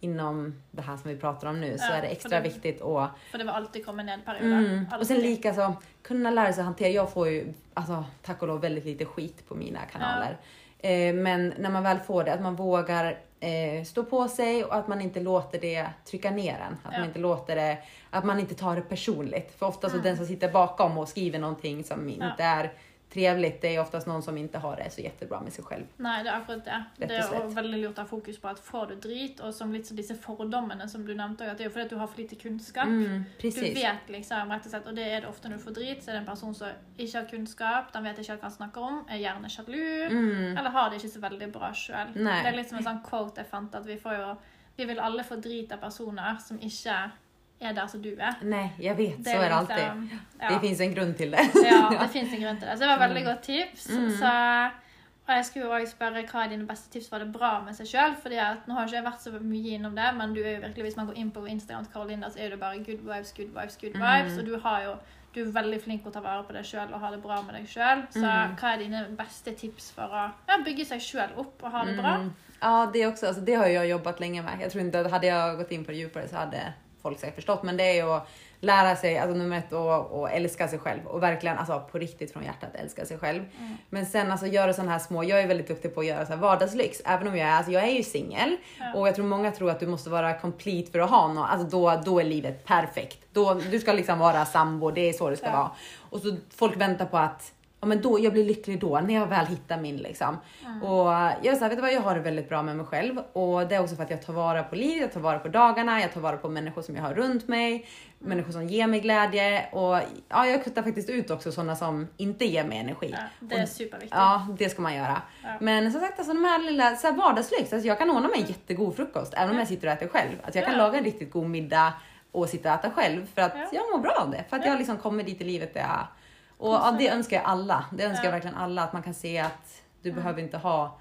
C: inom det här som vi pratar om nu så
B: Ja,
C: är det extra
B: det-
C: viktigt att
B: För det var alltid kommer ned perioder.
C: Mm. Och sen
B: Alltid.
C: lika så kunna lära sig att hantera. Jag får ju alltså, tack och lov väldigt lite skit på mina kanaler. Eh, men när man väl får det, att man vågar eh, stå på sig och att man inte låter det trycka ner en. Att
B: Ja.
C: man inte låter det, att man inte tar det personligt. För ofta så
B: Mm.
C: den som sitter bakom och skriver någonting som inte är trevligt, det är oftast någon som inte har det så jättebra med sig själv.
B: Nei, det er akkurat det. Det er veldig lurt å ha fokus på at får du drit, og som litt så disse fordommene som du nevnte, at det er jo fordi at du har for lite kunnskap.
C: Mm,
B: Du
C: precis.
B: vet liksom, rett og slett, og det er det ofte når du får drit, så er det en person som ikke har kunnskap, den vet ikke hva han snakker om, er gjerne sjalu,
C: Mm.
B: eller har det ikke så veldig bra sjøl. Det er liksom en sånn quote jeg fant, at vi får jo Vi vil alle få drit av personer som ikke er der som du er.
C: Nej, jag vet,
B: Det
C: så är det alltid.
B: liksom-
C: Det
B: ja.
C: finns en grund till det.
B: Ja, det finnes en grunn til det. Så det var veldig godt tips.
C: Mm.
B: Så, og jeg skulle også spørre hva er dine beste tips for det bra med seg sjøl. At nå har ikke jeg vært så mye innom det, men du er jo virkelig, hvis man går inn på Instagram til Karolinda, så er det bare good vibes, good vibes, good vibes.
C: Mm.
B: Og du har jo du er veldig flink til å ta vare på deg sjøl og ha det bra med deg sjøl. Så
C: Mm.
B: hva er dine beste tips for å ja, bygge seg sjøl opp og ha det bra?
C: Mm. Ja, det också. Alltså, det har jag jobbat länge med. Jag tror inte att hade jag gått in på det djupare så hade folk säkert förstått. Men det är ju att lära sig, alltså nummer ett, och, och älska sig själv. Och verkligen alltså, på riktigt från hjärtat älska sig själv.
B: Mm.
C: Men sen alltså göra sådana här små, jag är väldigt duktig på att göra så här vardagslyx. Även om jag är, alltså, jag är ju singel.
B: Ja.
C: Och jag tror många tror att du måste vara complete för att ha någon. Alltså då, då är livet perfekt. Då, du ska liksom vara sambo, det är så det ska
B: Ja.
C: vara. Och så folk väntar på att ja, men då, jag blir lycklig då, när jag väl hittar min liksom. Och jag är så här, vet du vad, jag har det väldigt bra med mig själv. Och det är också för att jag tar vara på livet, jag tar vara på dagarna, jag tar vara på människor som jag har runt mig, människor som ger mig glädje. Och ja, jag kuttar faktiskt ut också sådana som inte ger mig energi.
B: Ja, det
C: Och
B: er superviktig.
C: Ja, det ska man göra.
B: Ja.
C: Men som sagt, alltså, de här lilla så här vardagslyx. Alltså, jag kan ordna mig en jättegod frukost även om jag sitter och äter själv. Alltså, jag kan laga en riktigt god middag och sitta och äta själv för att
B: Ja.
C: jag mår bra av det. För att
B: Ja.
C: jag liksom kommer dit i livet där jag... Och ja, det önskar jag alla. Det önskar jag
B: Ja.
C: verkligen alla. Att man kan se att du behöver inte ha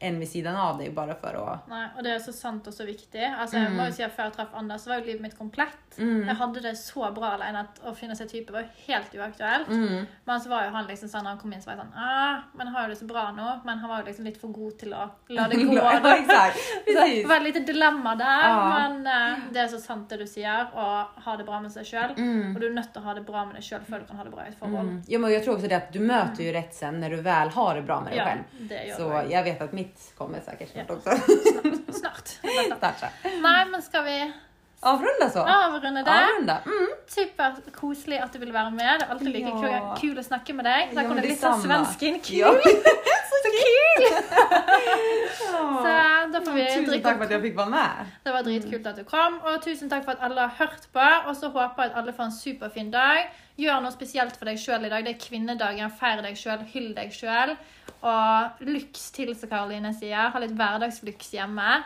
C: en vid sidan av dig bara för att...
B: Nei, og det er så sant og så viktig. Altså, jeg må jo si at Før jeg traff Anders, så var jo livet mitt komplett.
C: Mm.
B: Jeg hadde det så bra alene at å finne seg type var helt uaktuelt.
C: Mm.
B: Men så var jo han liksom sånn, når han kom inn, så var jeg sånn ah, Men har jo det så bra nå. Men han var jo liksom litt for god til å la det [LAUGHS] gå.
C: ja, exakt. [LAUGHS]
B: Så det var lite dilemma der.
C: Ja.
B: Men eh, det er så sant det du sier. Å ha det bra med seg sjøl.
C: Mm.
B: Og du nødt til å ha det bra med deg sjøl før du kan ha det bra i et forhold.
C: Mm. Ja, men jag tror också det att du möter ju rätt sen när du väl har det bra med dig
B: Ja,
C: själv.
B: det gjør
C: Så jag vet att mitt kommer säkert snart också.
B: Snart. Snart.
C: Snart.
B: Nei, men skal vi
C: Avrunda så.
B: avrunde det?
C: Avrunda. Mm.
B: Superkoselig at du ville være med. Det er alltid like [LAUGHS]
C: Ja.
B: kul, å snakke med deg.
C: Ja,
B: jeg
C: men
B: kunne litt sånn svensken. Kul! [LAUGHS]
C: Ja.
B: Så kul! Så
C: Ja.
B: da får vi
C: Tusen
B: drikke
C: tack för att jag fick vara med.
B: Det var dritkult at du kom, og tusen takk for at alle har hørt på. Og så håper jeg at alle får en superfin dag. Gjør noe spesielt for deg sjøl i dag. Det er kvinnedagen. Feir deg sjøl, hyll deg sjøl. Og lyks til, som Karoline sier. Ha litt hverdagslyks hjemme.